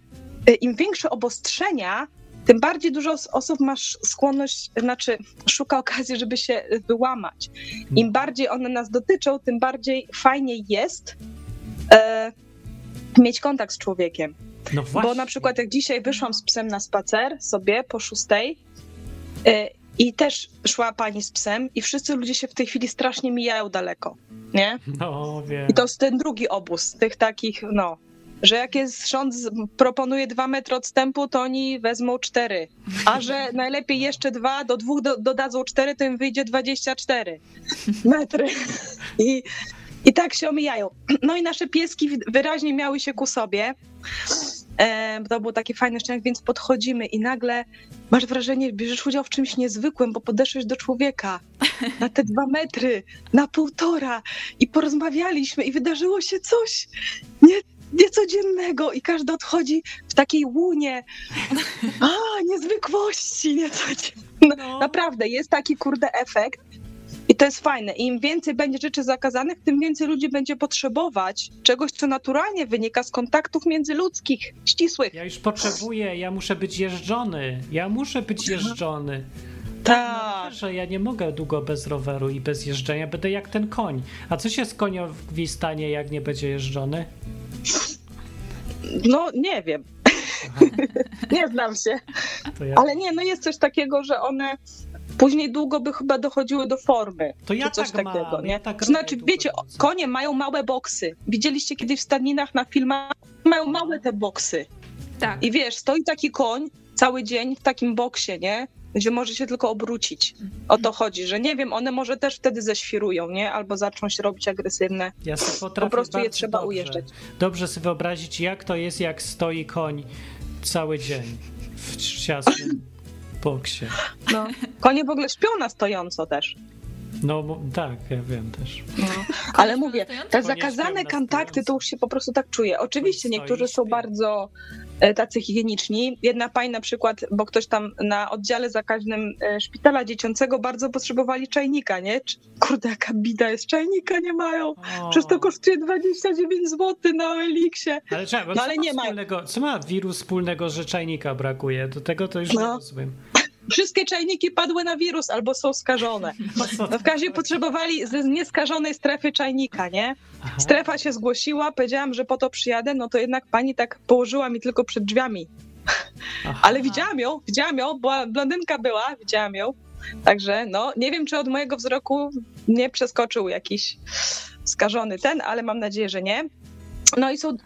e, im większe obostrzenia, tym bardziej dużo os- osób ma sz- skłonność, znaczy szuka okazji, żeby się wyłamać. Im bardziej one nas dotyczą, tym bardziej fajnie jest e, mieć kontakt z człowiekiem. no. Bo na przykład jak dzisiaj wyszłam z psem na spacer sobie po szóstej e, i też szła pani z psem i wszyscy ludzie się w tej chwili strasznie mijają daleko, nie? No wiem. I to jest ten drugi obóz, tych takich, no, że jak jest rząd proponuje dwa metry odstępu, to oni wezmą cztery. A że najlepiej jeszcze dwa, do dwóch do, dodadzą cztery, to im wyjdzie 24 metry. I, I tak się omijają. No i nasze pieski wyraźnie miały się ku sobie. To był taki fajny szczęk, więc podchodzimy i nagle masz wrażenie, bierzesz udział w czymś niezwykłym, bo podeszłeś do człowieka na te dwa metry, na półtora i porozmawialiśmy i wydarzyło się coś nie, niecodziennego i każdy odchodzi w takiej łunie. A, niezwykłości, niecodzienne. No. Naprawdę, jest taki kurde efekt. I to jest fajne. Im więcej będzie rzeczy zakazanych, tym więcej ludzi będzie potrzebować czegoś, co naturalnie wynika z kontaktów międzyludzkich, ścisłych. Ja już potrzebuję, ja muszę być jeżdżony. Ja muszę być jeżdżony. Tak. Że ja nie mogę długo bez roweru i bez jeżdżenia, będę jak ten koń. A co się z koniowi stanie, jak nie będzie jeżdżony? No, nie wiem. nie znam się. Ja, Ale nie, no jest coś takiego, że one później długo by chyba dochodziły do formy. to ja coś tak takiego, mam, nie? ja tak To znaczy, wiecie, konie mają małe boksy. Widzieliście kiedyś w stadninach na filmach? Mają małe te boksy. Tak. I wiesz, stoi taki koń cały dzień w takim boksie, nie? Gdzie może się tylko obrócić. O to chodzi, że nie wiem, one może też wtedy ześwirują, nie? Albo zaczną się robić agresywne. Ja sobie potrafię Po prostu je trzeba dobrze, ujeżdżać. Dobrze sobie wyobrazić, jak to jest, jak stoi koń cały dzień w ciasnym boksie. No. Konie w ogóle śpią na stojąco też. No bo- tak, ja wiem też. Ale mówię, te Konie zakazane kontakty to już się po prostu tak czuję. Oczywiście niektórzy są bardzo e, tacy higiieniczni. Jedna pani na przykład, bo ktoś tam na oddziale zakaźnym e, szpitala dziecięcego bardzo potrzebowali czajnika, nie? Kurde, jaka bida jest, czajnika nie mają. O, Przecież to kosztuje 29 zł na Eliksie. Ale, czekaj, bo No ale ma nie ma. wspólnego, Co ma wirus wspólnego, że czajnika brakuje? Do tego to już nie No. rozumiem. Wszystkie czajniki padły na wirus albo są skażone. No w każdym razie potrzebowali ze nieskażonej strefy czajnika, nie? Aha. Strefa się zgłosiła, powiedziałam, że po to przyjadę, no to jednak pani tak położyła mi tylko przed drzwiami. Aha. Ale widziałam ją, widziałam ją, była, blondynka była, widziałam ją. Także no, nie wiem, czy od mojego wzroku nie przeskoczył jakiś skażony ten, ale mam nadzieję, że nie. No i są y,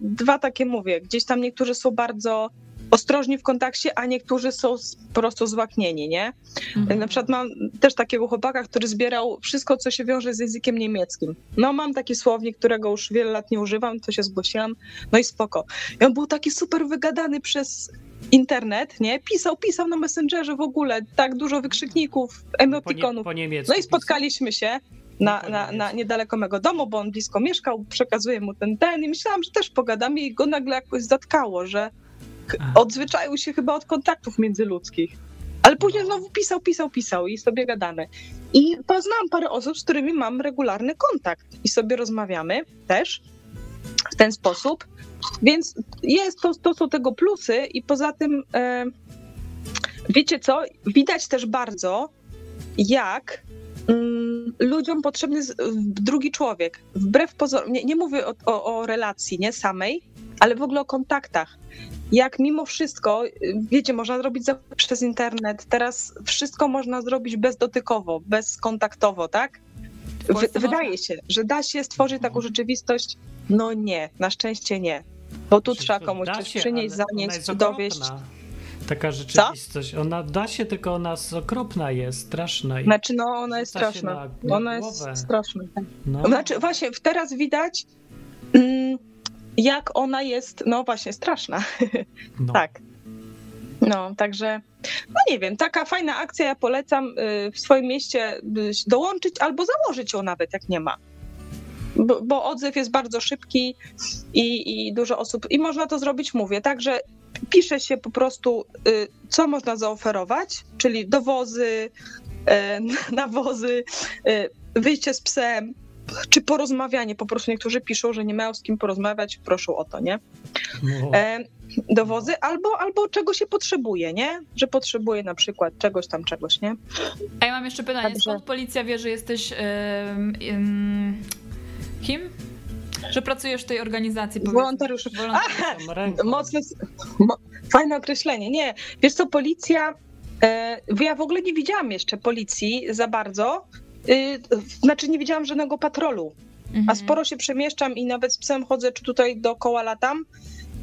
dwa takie, mówię, gdzieś tam niektórzy są bardzo ostrożni w kontakcie, a niektórzy są po prostu złaknieni, nie? Mhm. Na przykład mam też takiego chłopaka, który zbierał wszystko, co się wiąże z językiem niemieckim. No mam taki słownik, którego już wiele lat nie używam, to się zgłosiłam, no i spoko. I on był taki super wygadany przez internet, nie? Pisał, pisał na Messengerze w ogóle, tak dużo wykrzykników, po, nie, emotikonów. po niemiecku. No i spotkaliśmy się na, na, na niedaleko mego domu, bo on blisko mieszkał, przekazuję mu ten ten i myślałam, że też pogadamy i go nagle jakoś zatkało, że. Odzwyczaił się chyba od kontaktów międzyludzkich. Ale później znowu pisał, pisał, pisał i sobie gadamy. I poznałam parę osób, z którymi mam regularny kontakt i sobie rozmawiamy też w ten sposób. Więc jest to, to są tego plusy i poza tym e, wiecie co, widać też bardzo, jak mm, ludziom potrzebny jest drugi człowiek. Wbrew pozorom, nie, nie mówię o, o, o relacji nie samej, ale w ogóle o kontaktach. Jak mimo wszystko, y, wiecie, można zrobić przez internet, teraz wszystko można zrobić bezdotykowo, bezkontaktowo, tak? W wydaje się, że da się stworzyć taką rzeczywistość. No nie, na szczęście nie. Bo tu Czy trzeba komuś coś się, przynieść, zanieść, dowieść. Taka rzeczywistość. Ona da się, tylko ona jest okropna jest, straszna. i- Znaczy, no ona jest straszna. na Ona jest straszna. tak. no. Znaczy, właśnie teraz widać, mm, jak ona jest, no właśnie, straszna. no. Tak. No, także, no nie wiem, taka fajna akcja, ja polecam y, w swoim mieście y, dołączyć albo założyć ją nawet, jak nie ma. Bo, bo odzew jest bardzo szybki i, i dużo osób, i można to zrobić, mówię, także pisze się po prostu, y, co można zaoferować, czyli dowozy, nawozy, wyjście z psem, czy porozmawianie, po prostu niektórzy piszą, że nie mają z kim porozmawiać, proszą o to, nie? No. e, dowozy, albo, albo czego się potrzebuje, nie? Że potrzebuje na przykład czegoś tam, czegoś, nie? A ja mam jeszcze pytanie, Także- skąd policja wie, że jesteś kim? Że pracujesz w tej organizacji. Tą ręką. Mocne, mo, fajne określenie. Nie, wiesz co, policja, e, ja w ogóle nie widziałam jeszcze policji za bardzo, znaczy nie widziałam żadnego patrolu, a Mhm. sporo się przemieszczam i nawet z psem chodzę, czy tutaj dookoła latam,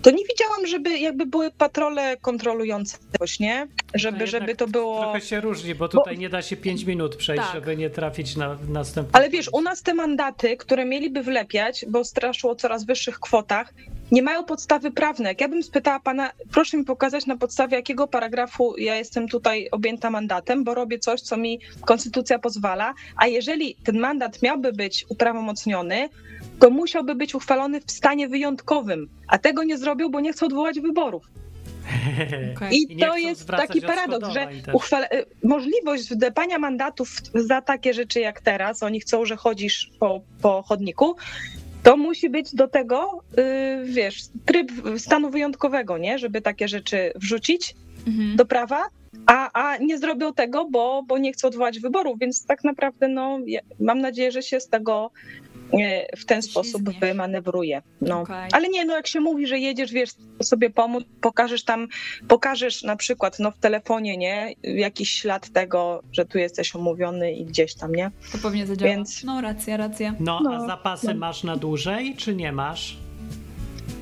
to nie widziałam, żeby jakby były patrole kontrolujące coś, nie? Żeby, jednak żeby to było... Trochę się różni, bo tutaj nie da się 5 minut przejść, Tak. żeby nie trafić na następny. Ale wiesz, u nas te mandaty, które mieliby wlepiać, bo straszło o coraz wyższych kwotach, nie mają podstawy prawnej. Jak ja bym spytała pana, proszę mi pokazać na podstawie jakiego paragrafu ja jestem tutaj objęta mandatem, bo robię coś, co mi konstytucja pozwala, a jeżeli ten mandat miałby być uprawomocniony, to musiałby być uchwalony w stanie wyjątkowym, a tego nie zrobił, bo nie chce odwołać wyborów. Okej. I, I to jest taki paradoks, że uchwale, y, możliwość wdepania mandatów za takie rzeczy jak teraz, oni chcą, że chodzisz po, po chodniku, to musi być do tego, y, wiesz, tryb stanu wyjątkowego, nie? Żeby takie rzeczy wrzucić Mhm. do prawa, a, a nie zrobią tego, bo, bo nie chcą odwołać wyborów, więc tak naprawdę no, ja, mam nadzieję, że się z tego w ten sposób wymanewruje. No. Okej. Ale nie, no jak się mówi, że jedziesz, wiesz, sobie pomóc, pokażesz tam, pokażesz na przykład no, w telefonie, nie, jakiś ślad tego, że tu jesteś omówiony i gdzieś tam, nie? To pewnie zadziała. Więc- No racja, racja. No, No, a zapasy no. masz na dłużej, czy nie masz?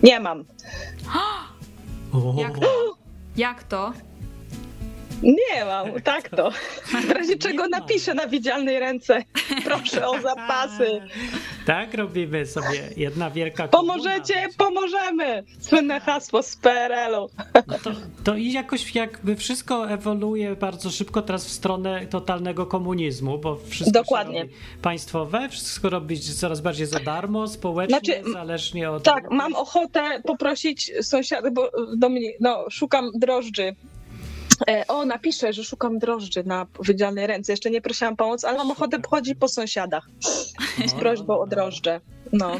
Nie mam. O, Jak to? Jak to? Nie mam, tak to. W razie czego napiszę na widzialnej ręce. Proszę o zapasy. Tak robimy sobie jedna wielka Pomożecie, komuna. pomożemy! Słynne hasło z PRL-u. No to, to i jakoś jakby wszystko ewoluuje bardzo szybko teraz w stronę totalnego komunizmu, bo wszystko Dokładnie. państwowe, wszystko robić coraz bardziej za darmo, społecznie, Znaczy, zależnie od... Tak, mam ochotę poprosić sąsiada, bo Dominik, no szukam drożdży. E, O, napiszę, że szukam drożdży na wydzielnej ręce. Jeszcze nie prosiłam pomoc, ale mam ochotę pochodzić po sąsiadach z No, prośbą o drożdże. No.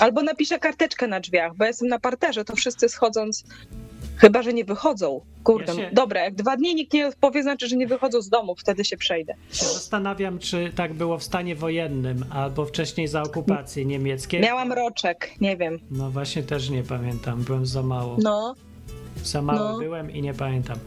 Albo napiszę karteczkę na drzwiach, bo jestem na parterze, to wszyscy schodząc, chyba że nie wychodzą. Kurde, Ja się- dobra, jak dwa dni nikt nie odpowie, znaczy, że nie wychodzą z domu, wtedy się przejdę. się zastanawiam, czy tak było w stanie wojennym, albo wcześniej za okupacji niemieckiej. Miałam roczek, nie wiem. No właśnie też nie pamiętam, byłem za mało. No, Za mały no. byłem i nie pamiętam.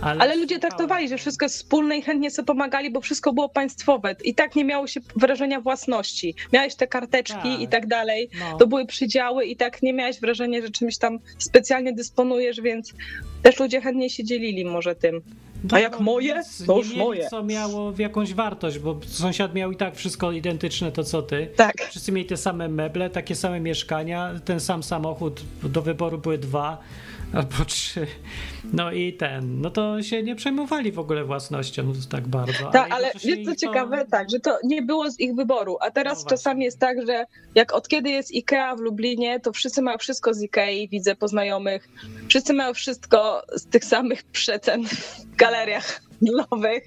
Ale, ale ludzie traktowali, że wszystko jest wspólne i chętnie sobie pomagali, bo wszystko było państwowe. I tak nie miało się wrażenia własności. Miałeś te karteczki Tak. i tak dalej. no, To były przydziały i tak nie miałeś wrażenia, że czymś tam specjalnie dysponujesz, więc też ludzie chętnie się dzielili może tym. A jak moje? nic To już moje. co miało w jakąś wartość, bo sąsiad miał i tak wszystko identyczne to co ty. Tak. Wszyscy mieli te same meble, takie same mieszkania, ten sam samochód, do wyboru były dwa albo trzy. No i ten, no to się nie przejmowali w ogóle własnością tak bardzo. Tak, ale jest co ich to- ciekawe, tak, że to nie było z ich wyboru, a teraz No czasami jest tak, że jak od kiedy jest IKEA w Lublinie, to wszyscy mają wszystko z IKEA, widzę po znajomych, wszyscy mają wszystko z tych samych przecen w galeriach handlowych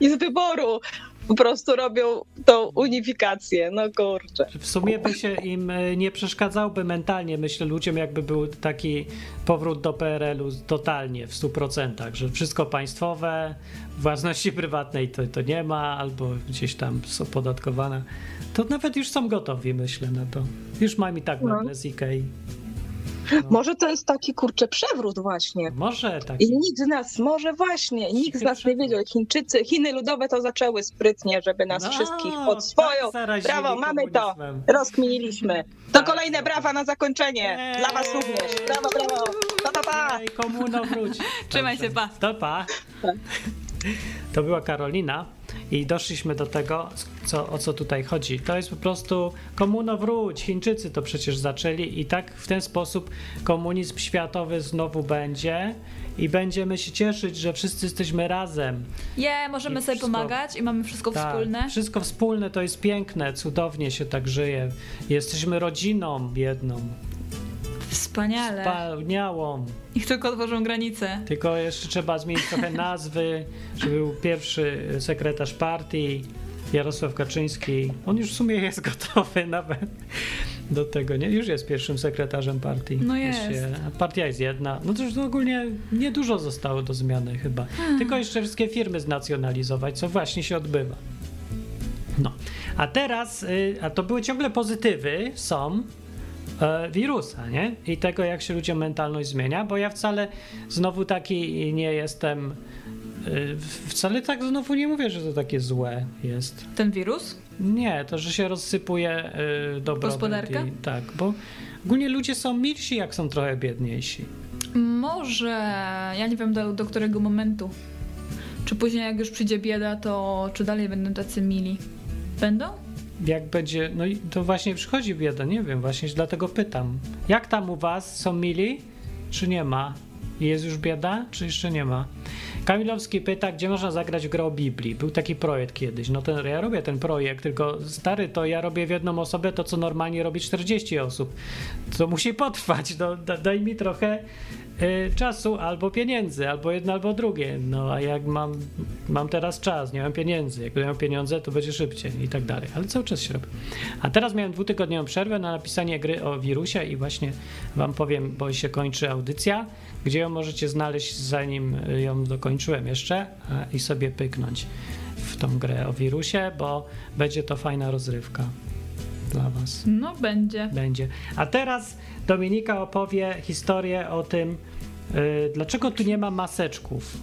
i z wyboru po prostu robią tą unifikację, no kurczę. W sumie by się im e, nie przeszkadzałby mentalnie, myślę, ludziom, jakby był taki powrót do PRL-u totalnie, w 100%, że wszystko państwowe, własności prywatnej to, to nie ma, albo gdzieś tam jest opodatkowane. To nawet już są gotowi, myślę, na to. Już mam i tak No. meble Ikei. Może to jest taki kurczę przewrót właśnie. Może tak. I nikt z nas, może właśnie, nikt z nas nie wiedział, Chińczycy, Chiny ludowe to zaczęły sprytnie, żeby nas No, wszystkich tak pod swoją zarazili Brawo, mamy to. rozkminiliśmy. To Tak. kolejne brawa na zakończenie. Dla was również. Brawo, brawo. Pa, pa, pa. Ej, komuno wróć. Trzymaj się, pa. To pa. Tak. To była Karolina i doszliśmy do tego, co, o co tutaj chodzi. To jest po prostu komuno wróć. Chińczycy to przecież zaczęli i tak w ten sposób komunizm światowy znowu będzie i będziemy się cieszyć, że wszyscy jesteśmy razem. Je, możemy I sobie wszystko- pomagać i mamy wszystko Tak, wspólne. Wszystko wspólne to jest piękne, cudownie się tak żyje. Jesteśmy rodziną jedną, Wspaniale. wspaniałą. Niech tylko otworzą granice. Tylko jeszcze trzeba zmienić trochę nazwy, żeby był pierwszy sekretarz partii, Jarosław Kaczyński. On już w sumie jest gotowy nawet do tego, nie? Już jest pierwszym sekretarzem partii. No jest. Partia jest jedna. No to już ogólnie niedużo zostało do zmiany chyba. Hmm. Tylko jeszcze wszystkie firmy znacjonalizować, co właśnie się odbywa. No, a teraz, y, a to były ciągle pozytywy, są wirusa, nie? I tego, jak się ludziom mentalność zmienia, bo ja wcale znowu taki nie jestem, y, wcale tak znowu nie mówię, że to takie złe jest. Ten wirus? Nie, to, że się rozsypuje y, dobrobyt. Gospodarka? I, tak, bo ogólnie ludzie są milsi, jak są trochę biedniejsi. Może. Ja nie wiem do, do którego momentu. Czy później, jak już przyjdzie bieda, to czy dalej będą tacy mili? Będą? Jak będzie, no i to właśnie przychodzi bieda, nie wiem, właśnie dlatego pytam. Jak tam u was, są mili, czy nie ma? Jest już bieda, czy jeszcze nie ma? Kamilowski pyta, gdzie można zagrać grę o Biblii. Był taki projekt kiedyś. No ten, ja robię ten projekt, tylko stary, to ja robię w jedną osobę to, co normalnie robi 40 osób. To musi potrwać. No, da, daj mi trochę y, czasu albo pieniędzy, albo jedno, albo drugie. No a jak mam, mam teraz czas, nie mam pieniędzy. Jak miał pieniądze, to będzie szybciej i tak dalej. Ale cały czas się robi. A teraz miałem dwutygodniową przerwę na napisanie gry o wirusie i właśnie wam powiem, bo się kończy audycja, gdzie ją możecie znaleźć zanim ją dokończyłem jeszcze a, i sobie pyknąć w tą grę o wirusie, bo będzie to fajna rozrywka dla was. No, będzie. Będzie. A teraz Dominika opowie historię o tym, y, dlaczego tu nie ma maseczków.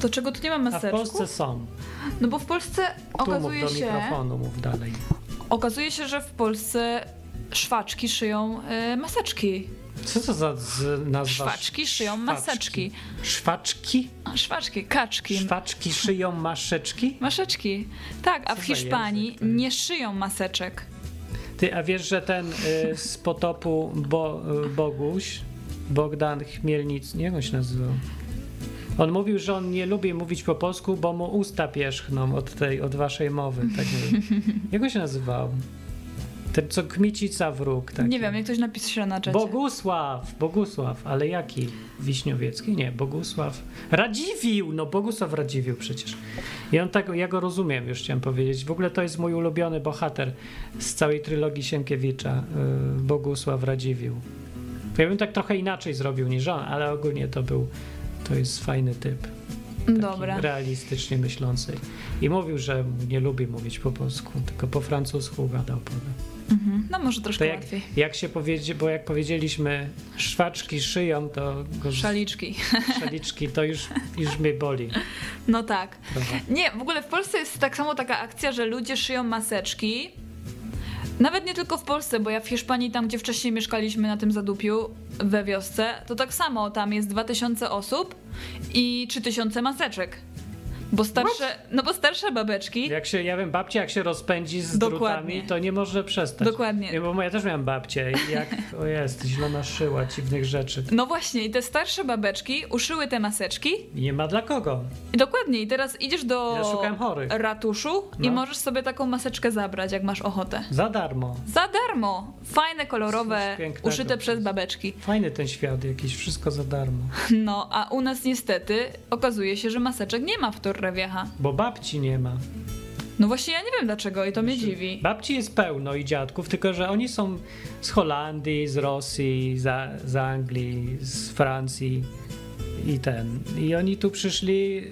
To czego tu nie ma A w maseczków? Polsce są. No bo w Polsce Tu mów okazuje do się, mikrofonu, mów dalej. okazuje się, że w Polsce szwaczki szyją y, maseczki. Co to za nazwa? Szwaczki szyją maseczki. Szwaczki? Szwaczki, kaczki. Szwaczki szyją maszeczki? Maszeczki. Tak, a Co w Hiszpanii nie szyją maseczek. Ty, a wiesz, że ten y, z potopu Bo, y, Boguś, Bogdan Chmielnic, jak on się nazywał? On mówił, że on nie lubi mówić po polsku, bo mu usta pierzchną od tej, od waszej mowy. Tak jak on się nazywał? Ten, co kmicica wróg. Taki. Nie wiem, jak ktoś napisze na czacie. Bogusław, Bogusław, ale jaki? Wiśniowiecki? Nie, Bogusław. Radziwił, no Bogusław Radziwił przecież. I on tak, ja go rozumiem, już chciałem powiedzieć. W ogóle to jest mój ulubiony bohater z całej trylogii Sienkiewicza, y, Bogusław Radziwił. Ja bym tak trochę inaczej zrobił niż on, ale ogólnie to był, to jest fajny typ. Dobra. Realistycznie myślący. I mówił, że nie lubi mówić po polsku, tylko po francusku gadał potem. Mhm. No może troszkę jak, łatwiej. jak się powiedzie, bo jak powiedzieliśmy szwaczki szyją, to Szaliczki. szaliczki, to już, już mnie boli No tak. Nie, w ogóle w Polsce jest tak samo taka akcja, że ludzie szyją maseczki. Nawet nie tylko w Polsce, bo ja w Hiszpanii, tam gdzie wcześniej mieszkaliśmy na tym zadupiu, we wiosce, to tak samo, tam jest 2000 osób i 3000 maseczek. Bo starsze, no bo starsze babeczki, Jak się, ja wiem, babcia jak się rozpędzi z Dokładnie. drutami, to nie może przestać. Dokładnie. Nie, bo ja też miałem babcię i jak, o jest, źle naszyła dziwnych rzeczy. no właśnie, i te starsze babeczki uszyły te maseczki I nie ma dla kogo. i dokładnie, i teraz idziesz do Ja szukałem chorych. ratuszu i No. możesz sobie taką maseczkę zabrać, jak masz ochotę. Za darmo. Za darmo! Fajne, kolorowe, uszyte przez babeczki. Fajny ten świat jakiś, wszystko za darmo. No, a u nas niestety okazuje się, że maseczek nie ma w Bo babci nie ma. No właśnie ja nie wiem dlaczego i to mnie dziwi. Babci jest pełno i dziadków, tylko że oni są z Holandii, z Rosji, za, z Anglii, z Francji i ten. I oni tu przyszli, yy,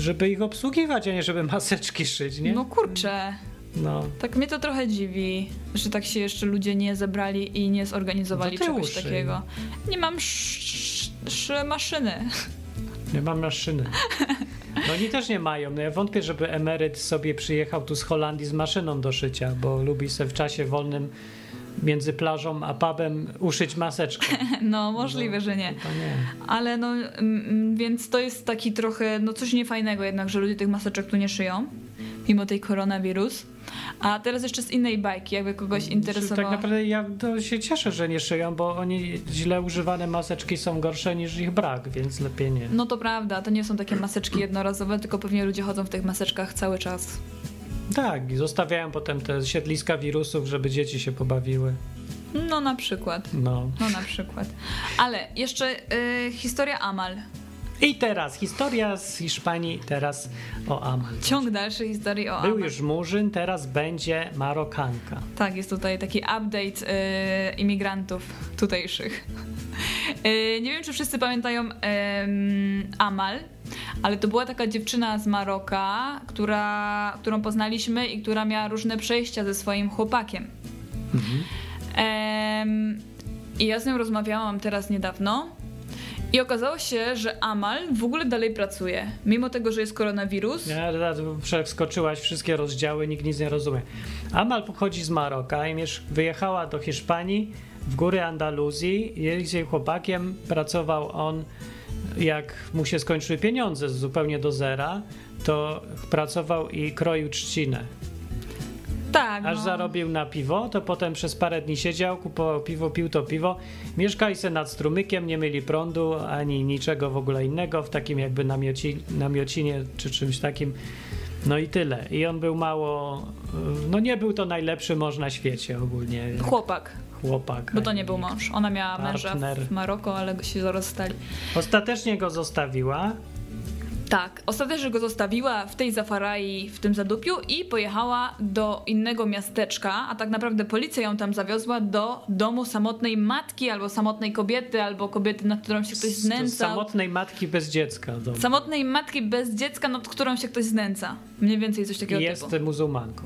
żeby ich obsługiwać, a nie żeby maseczki szyć, nie? No kurczę, No. tak mnie to trochę dziwi, że tak się jeszcze ludzie nie zebrali i nie zorganizowali No czegoś uszyj. takiego. Nie mam sz, sz, maszyny. Nie mam maszyny. No oni też nie mają. No ja wątpię, żeby emeryt sobie przyjechał tu z Holandii z maszyną do szycia, bo lubi sobie w czasie wolnym między plażą a pubem uszyć maseczkę. No możliwe, że nie. Nie. Ale no, mm, mm, więc to jest taki trochę, no coś niefajnego jednak, że ludzie tych maseczek tu nie szyją, mimo tej koronawirus. A teraz jeszcze z innej bajki, jakby kogoś interesowało. Tak naprawdę ja to się cieszę, że nie szyją, bo oni źle używane maseczki są gorsze niż ich brak, więc lepiej nie. No to prawda, to nie są takie maseczki jednorazowe, tylko pewnie ludzie chodzą w tych maseczkach cały czas. Tak, i zostawiają potem te siedliska wirusów, żeby dzieci się pobawiły. No na przykład. No. No na przykład. Ale jeszcze y, historia Amal. I teraz historia z Hiszpanii, teraz o Amal. Ciąg dalszy historii o Był Amal. już Murzyn, teraz będzie Marokanka. Tak, jest tutaj taki update y, imigrantów tutejszych. Y, nie wiem, czy wszyscy pamiętają Amal, ale to była taka dziewczyna z Maroka, która, którą poznaliśmy i która miała różne przejścia ze swoim chłopakiem. Em, I ja z nią rozmawiałam teraz niedawno. I okazało się, że Amal w ogóle dalej pracuje. Mimo tego, że jest koronawirus. Ja, ja, przeskoczyłaś wszystkie rozdziały, nikt nic nie rozumie. Amal pochodzi z Maroka i wyjechała do Hiszpanii, w góry Andaluzji. Jej chłopakiem pracował on, jak mu się skończyły pieniądze zupełnie do zera, to pracował i kroił trzcinę. Tak. Aż no. zarobił na piwo, to potem przez parę dni siedział, kupował piwo, pił to piwo. Mieszkali se nad strumykiem, nie mieli prądu ani niczego w ogóle innego, w takim jakby namioci, namiocinie czy czymś takim. No i tyle. I on był mało. No nie był to najlepszy mąż na świecie ogólnie. Chłopak, Chłopak. bo to nie był mąż. Ona miała męża Partner. w Maroko, ale się rozstali. Ostatecznie go zostawiła. Tak, ostatecznie go zostawiła w tej Zafarai, w tym zadupiu i pojechała do innego miasteczka, a tak naprawdę policja ją tam zawiozła do domu samotnej matki albo samotnej kobiety, albo kobiety, nad którą się ktoś Z znęcał. samotnej matki bez dziecka. Do... Samotnej matki bez dziecka, nad którą się ktoś znęca. Mniej więcej coś takiego Jest typu. muzułmanką.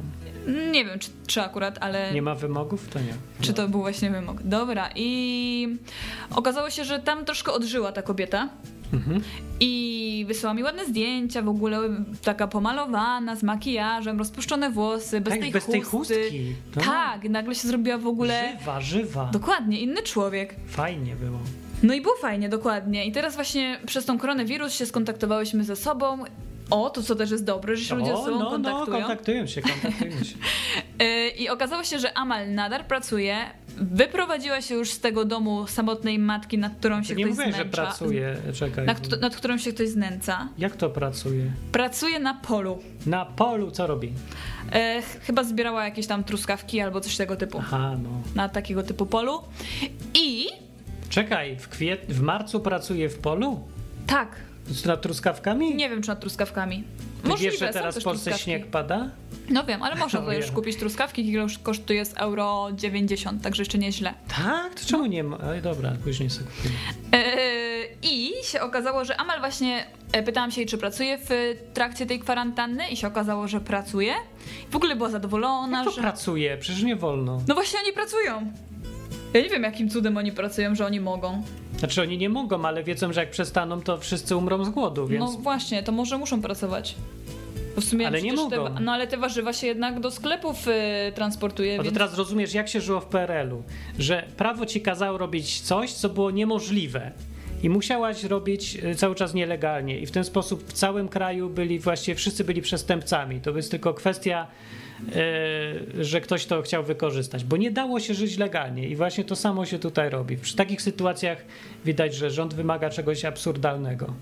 Nie wiem, czy, czy akurat, ale... Nie ma wymogów? To nie. Czy to był właśnie wymóg? Dobra, i okazało się, że tam troszkę odżyła ta kobieta. I wysyła mi ładne zdjęcia, w ogóle taka pomalowana, z makijażem, rozpuszczone włosy, bez Tak, tej bez tej chusty. chustki. No. Tak, nagle się zrobiła w ogóle Żywa, żywa. dokładnie inny człowiek. Fajnie było. No i było fajnie, dokładnie. I teraz właśnie przez tą koronawirus się skontaktowałyśmy ze sobą. O, to co też jest dobre, że się ludzie ze sobą no, no, kontaktują. kontaktują się, kontaktują się. Yy, I okazało się, że Amal nadal pracuje. Wyprowadziła się już z tego domu samotnej matki, nad którą się nie ktoś mówię, że znęca. pracuje, czekaj. Nad, nad którą się ktoś znęca. Jak to pracuje? Pracuje na polu. Na polu co robi? E, ch- chyba zbierała jakieś tam truskawki albo coś tego typu. Aha, no. Na takiego typu polu. I Czekaj, w, kwiet... w marcu pracuje w polu? tak, Z nad truskawkami? nie wiem czy nad truskawkami. Ty Możliwe, wiesz, że teraz w Polsce śnieg pada? No wiem, ale można No to już kupić truskawki, kilo już kosztuje z euro 90, także jeszcze nieźle. Tak? To czemu nie ma? Ej, dobra, później sobie kupimy. Eee, I się okazało, że Amal właśnie, e, pytałam się jej, czy pracuje w trakcie tej kwarantanny i się okazało, że pracuje. W ogóle była zadowolona, Jak to że... pracuje? Przecież nie wolno. No właśnie oni pracują. Ja nie wiem, jakim cudem oni pracują, że oni mogą. Znaczy oni nie mogą, ale wiedzą, że jak przestaną, to wszyscy umrą z głodu, więc... No właśnie, to może muszą pracować. Bo w sumie Ale nie mogą. Te, no ale te warzywa się jednak do sklepów y, transportuje, A to więc... teraz rozumiesz, jak się żyło w PRL-u, że prawo ci kazało robić coś, co było niemożliwe. I musiałaś robić y, cały czas nielegalnie. I w ten sposób w całym kraju byli właściwie wszyscy byli przestępcami. To jest tylko kwestia, że ktoś to chciał wykorzystać, bo nie dało się żyć legalnie. I właśnie to samo się tutaj robi. Przy takich sytuacjach widać, że rząd wymaga czegoś absurdalnego.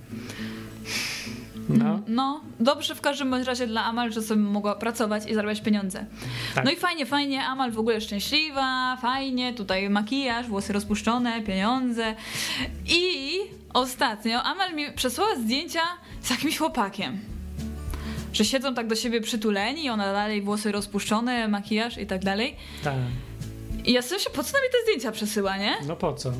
No. No, dobrze w każdym razie dla Amal, że sobie mogła pracować i zarabiać pieniądze. Tak. No i fajnie, fajnie, Amal w ogóle szczęśliwa, fajnie, tutaj makijaż, włosy rozpuszczone, pieniądze. I ostatnio Amal mi przesłała zdjęcia z jakimś chłopakiem. Że siedzą tak do siebie przytuleni, ona dalej włosy rozpuszczone, makijaż i tak dalej. Tak. I ja sobie się, po co mi te zdjęcia przesyła, nie? No po co?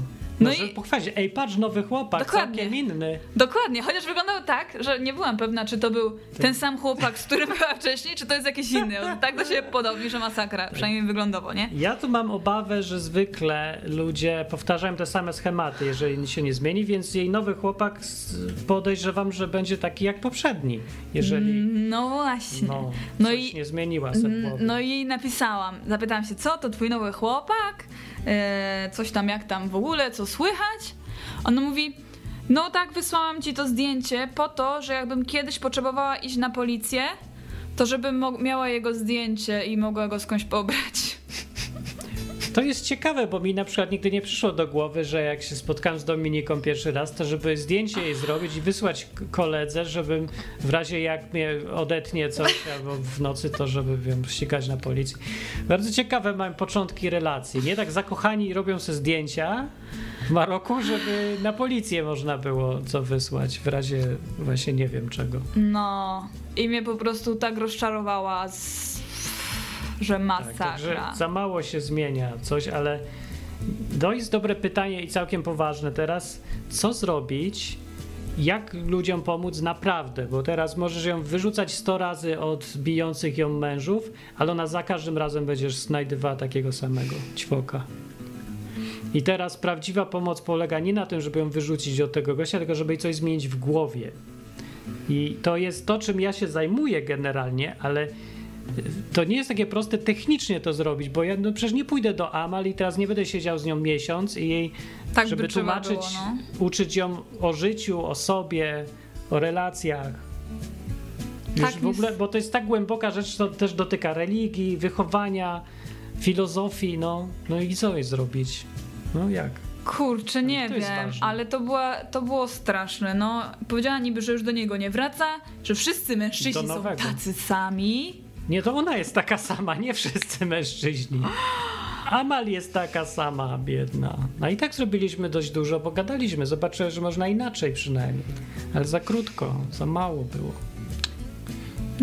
No żeby i- pochwalić. Ej, patrz, nowy chłopak, Dokładnie. całkiem inny. Dokładnie, chociaż wyglądał tak, że nie byłam pewna, czy to był ten sam chłopak, z którym była wcześniej, czy to jest jakiś inny. On tak do siebie podobni, że masakra, przynajmniej wyglądowo, nie? Ja tu mam obawę, że zwykle ludzie powtarzają te same schematy, jeżeli się nie zmieni, więc jej nowy chłopak podejrzewam, że będzie taki jak poprzedni, jeżeli No właśnie. no, No i- nie zmieniła sobie głowie. No i jej napisałam, zapytałam się, co to twój nowy chłopak? E, coś tam, jak tam w ogóle, co słychać? Ona mówi, no tak, wysłałam ci to zdjęcie po to, że jakbym kiedyś potrzebowała iść na policję, to żebym miała jego zdjęcie i mogła go skądś pobrać. To jest ciekawe, bo mi na przykład nigdy nie przyszło do głowy, że jak się spotkałem z Dominiką pierwszy raz, to żeby zdjęcie jej zrobić i wysłać koledze, żebym w razie jak mnie odetnie coś albo w nocy, to żeby wiem, ścigać na policji. Bardzo ciekawe mam początki relacji. Nie tak zakochani robią sobie zdjęcia w Maroku, żeby na policję można było co wysłać w razie właśnie nie wiem czego. No, i mnie po prostu tak rozczarowała, z... że Tak, masakra. także za mało się zmienia coś, ale to jest dobre pytanie i całkiem poważne teraz. Co zrobić? Jak ludziom pomóc naprawdę? Bo teraz możesz ją wyrzucać 100 razy od bijących ją mężów, ale ona za każdym razem będziesz znajdywała takiego samego ćwoka. I teraz prawdziwa pomoc polega nie na tym, żeby ją wyrzucić od tego gościa, tylko żeby jej coś zmienić w głowie. I to jest to, czym ja się zajmuję generalnie, ale to nie jest takie proste technicznie to zrobić, bo ja no przecież nie pójdę do Amal i teraz nie będę siedział z nią miesiąc i jej, Tak żeby tłumaczyć, było, no. uczyć ją o życiu, o sobie, o relacjach. Już Tak w ogóle, jest. bo to jest tak głęboka rzecz, to też dotyka religii, wychowania, filozofii, no, no i co jej zrobić? No jak? Kurczę, nie jest wiem, ale to, była, to było straszne. No, powiedziała niby, że już do niego nie wraca, że wszyscy mężczyźni są tacy sami. Nie, to ona jest taka sama, nie wszyscy mężczyźni. Amal jest taka sama, biedna. No i tak zrobiliśmy dość dużo, bo gadaliśmy. Zobaczyłem, że można inaczej przynajmniej. Ale za krótko, za mało było.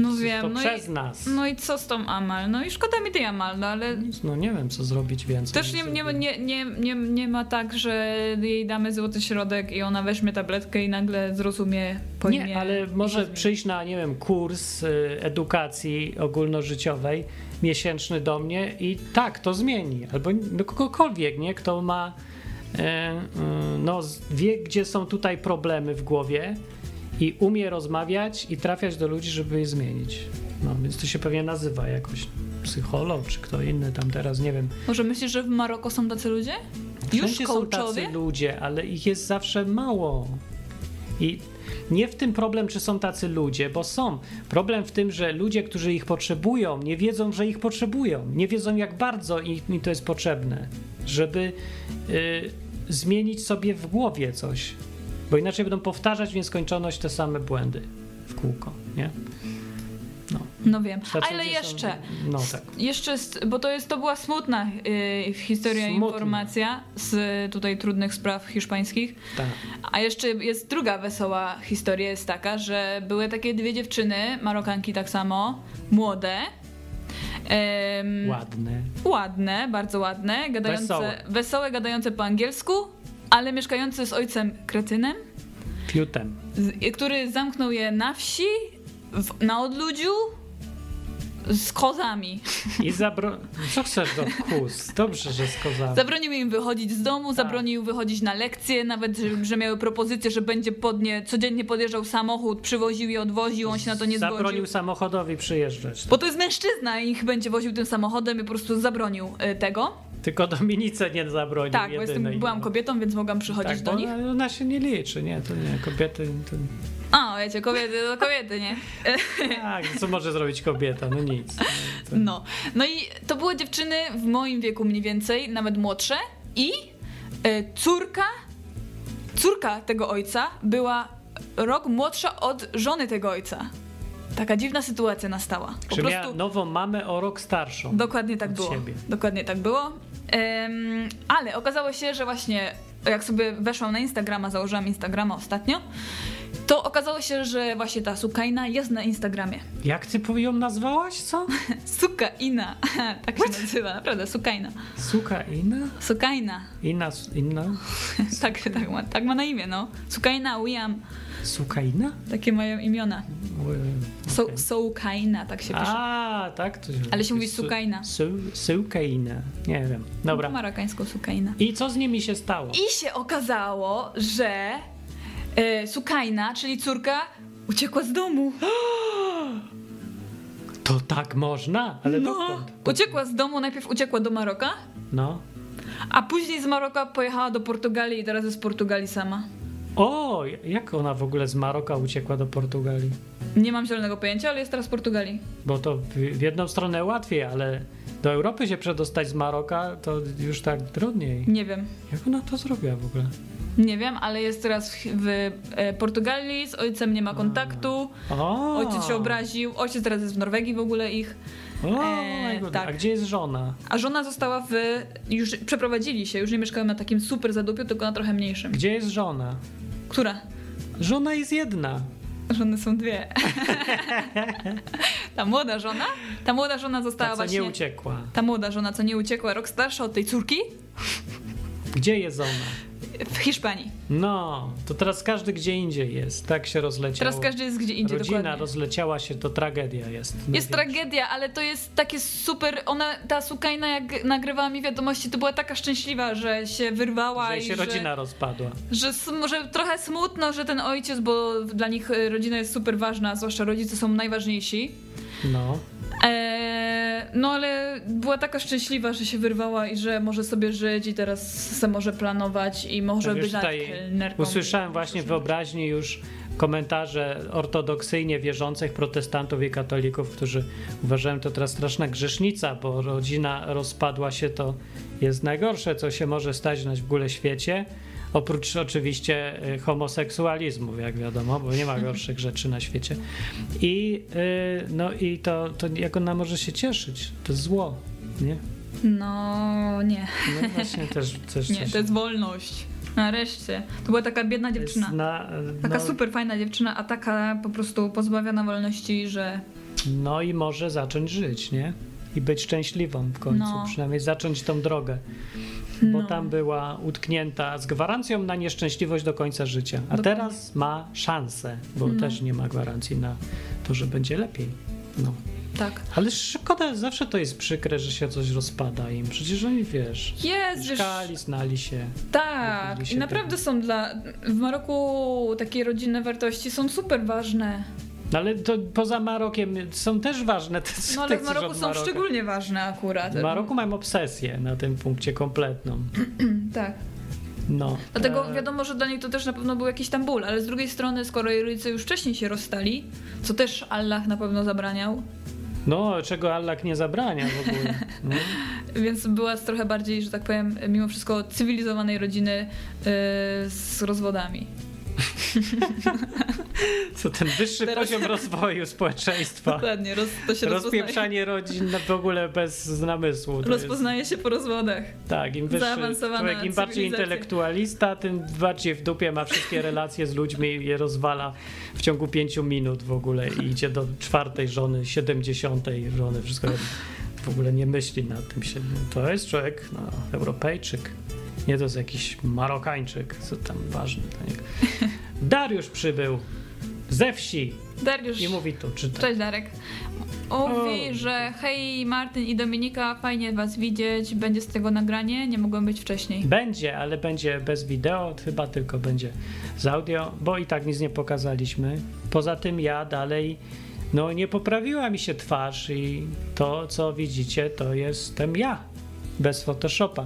No to wiem, no przez i, nas. no i co z tą Amal? No i szkoda mi tej Amal, no ale No nie wiem, co zrobić więcej. też nie, nie, nie, nie, nie, nie ma tak, że jej damy złoty środek i ona weźmie tabletkę i nagle zrozumie, pojmie. Nie, ale może przyjść na, nie wiem, kurs y, edukacji ogólnożyciowej miesięczny do mnie i tak, to zmieni. Albo do kogokolwiek, nie? Kto ma e, y, no, wie, gdzie są tutaj problemy w głowie i umie rozmawiać i trafiać do ludzi, żeby je zmienić. No, więc to się pewnie nazywa jakoś psycholog, czy kto inny tam teraz, nie wiem. Może myślisz, że w Maroko są tacy ludzie? Już są tacy ludzie, ale ich jest zawsze mało. I nie w tym problem, czy są tacy ludzie, bo są. Problem w tym, że ludzie, którzy ich potrzebują, nie wiedzą, że ich potrzebują. Nie wiedzą, jak bardzo ich, mi to jest potrzebne, żeby y, zmienić sobie w głowie coś. Bo inaczej będą powtarzać w nieskończoność te same błędy w kółko, nie? No wiem. Tacy Ale ludzie są- jeszcze, No tak. jeszcze, bo to, jest, to była smutna y, historia, Smutna. informacja z tutaj trudnych spraw hiszpańskich. tak. A jeszcze jest druga wesoła historia, jest taka, że były takie dwie dziewczyny, Marokanki tak samo, młode, Ładne. ładne, bardzo ładne, gadające, Wesołe. wesołe, gadające po angielsku, ale mieszkające z ojcem kretynem, Fiutem. z- który zamknął je na wsi, w, na odludziu, z kozami. I zabro... Co chcesz do kus? Dobrze, że z kozami. Zabronił im wychodzić z domu, zabronił wychodzić na lekcje, nawet że, miały propozycję, że będzie pod nie, codziennie podjeżdżał samochód, przywoził i odwoził, on się na to nie Zabronił zgodził. samochodowi przyjeżdżać. Bo to jest mężczyzna i ich będzie woził tym samochodem i po prostu zabronił y, tego. Tylko Dominice nie zabronił Tak, bo jedynej. jestem, byłam kobietą, więc mogłam przychodzić tak, do bo nich. ona- ona się nie liczy, nie? To nie, kobiety... To... A, wiecie, kobiety to kobiety, nie? Tak, co może zrobić kobieta? No nic. No, to... No. No i to były dziewczyny w moim wieku mniej więcej, nawet młodsze i e, córka, córka tego ojca była rok młodsza od żony tego ojca. Taka dziwna sytuacja nastała. Po Czy prostu miała nową mamę o rok starszą. dokładnie tak było. siebie. Dokładnie tak było. Em, ale okazało się, że właśnie jak sobie weszłam na Instagrama, założyłam Instagrama ostatnio, to okazało się, że właśnie ta Sukaina jest na Instagramie. Jak ty ją nazwałaś, co? Sukaina, tak się nazywa, naprawdę, Sukaina. Suka Ina? Sukaina, Inna, inna? tak, tak, ma, tak ma na imię, no. Sukaina, William, Suka Ina? takie mają imiona. So. Soukaina, tak się pisze. A, tak? To się Ale się mówi Su- Sukaina. Su, Sukaina. Nie wiem. Dobra. Po marokańsku Sukaina. I co z nimi się stało? I się okazało, że e, Sukaina, czyli córka, uciekła z domu. To tak można? Ale No, dokąd? uciekła z domu, najpierw uciekła do Maroka, No. a później z Maroka pojechała do Portugalii i teraz jest w Portugalii sama. O, jak ona w ogóle z Maroka uciekła do Portugalii? Nie mam zielonego pojęcia, ale jest teraz w Portugalii. Bo to w, w jedną stronę łatwiej, ale do Europy się przedostać z Maroka to już tak trudniej. Nie wiem. Jak ona to zrobiła w ogóle? Nie wiem, ale jest teraz w, w e, Portugalii, z ojcem nie ma kontaktu, O, ojciec się obraził, ojciec teraz jest w Norwegii w ogóle ich, O, God. tak. A gdzie jest żona? a żona została w, już przeprowadzili się, już nie mieszkają na takim super zadupiu, tylko na trochę mniejszym. Gdzie jest żona? Która? Żona jest jedna. Żony są dwie. ta młoda żona, ta młoda żona została Ta, co właśnie, nie uciekła. ta młoda żona, co nie uciekła, rok starsza od tej córki, Gdzie jest ona? W Hiszpanii. No, to teraz każdy gdzie indziej jest. Tak się rozleciało. Teraz każdy jest gdzie indziej Rodzina dokładnie. rozleciała się, to tragedia jest. Jest tragedia, ale to jest takie super. Ona, ta Sukajna, jak nagrywała mi wiadomości, to była taka szczęśliwa, że się wyrwała Że i się że, rodzina rozpadła. że, że trochę smutno, że ten ojciec, bo dla nich e, rodzina jest super ważna, zwłaszcza rodzice są najważniejsi. No. Eee, no ale była taka szczęśliwa, że się wyrwała i że może sobie żyć i teraz se może planować i może już być kelnerką. Usłyszałem właśnie w wyobraźni już komentarze ortodoksyjnie wierzących protestantów i katolików, którzy uważają to teraz straszna grzesznica, bo rodzina rozpadła się, to jest najgorsze, co się może stać na w ogóle świecie. Oprócz oczywiście y, homoseksualizmu, jak wiadomo, bo nie ma gorszych rzeczy na świecie. I, y, no, i to, to jak ona może się cieszyć? To jest zło, nie? No nie, No właśnie też, też nie, to jest wolność. Nareszcie. To była taka biedna dziewczyna. na, Taka no, super fajna dziewczyna, a taka po prostu pozbawiona wolności, że No i może zacząć żyć, nie? I być szczęśliwą w końcu, No. przynajmniej zacząć tą drogę. Bo No. tam była utknięta z gwarancją na nieszczęśliwość do końca życia. A teraz ma szansę, bo No. też nie ma gwarancji na to, że będzie lepiej. No. Tak. Ale szkoda, zawsze to jest przykre, że się coś rozpada im. Przecież oni, wiesz, Jest, wiesz, mieszkali, znali się. tak. Lubili I się naprawdę są dla... W Maroku takie rodzinne wartości są super ważne. No ale to poza Marokiem są też ważne te No ale w Maroku są szczególnie ważne akurat. W Maroku mam obsesję na tym punkcie kompletną. Tak. No. Dlatego E, wiadomo, że dla nich to też na pewno był jakiś tam ból, ale z drugiej strony, skoro jej rodzice już wcześniej się rozstali, co też Allah na pewno zabraniał, No, czego Allah nie zabrania w ogóle. No. więc była z trochę bardziej, że tak powiem, mimo wszystko cywilizowanej rodziny yy, z rozwodami. Co ten wyższy Teraz- poziom rozwoju społeczeństwa. Dokładnie, roz, to się rozpoznaje, Rozpieprzanie rodzin w ogóle bez namysłu. To jest, rozpoznaje się po rozwodach. tak, im wyższy człowiek, im bardziej intelektualista, tym bardziej w dupie ma wszystkie relacje z ludźmi i je rozwala w ciągu pięciu minut w ogóle i idzie do czwartej żony, siedemdziesiątej żony, wszystko w ogóle nie myśli nad tym. Się. To jest człowiek, no, Europejczyk. Nie to jest jakiś Marokańczyk, co tam ważne. Dariusz przybył ze wsi Dariusz, i mówi tu, czytaj. cześć Darek. Mówi, O. że hej Martyn i Dominika, fajnie was widzieć, będzie z tego nagranie, nie mogłem być wcześniej. Będzie, ale będzie bez wideo, chyba tylko będzie z audio, bo i tak nic nie pokazaliśmy. Poza tym ja dalej, no nie poprawiła mi się twarz i to, co widzicie, to jestem ja, bez Photoshopa,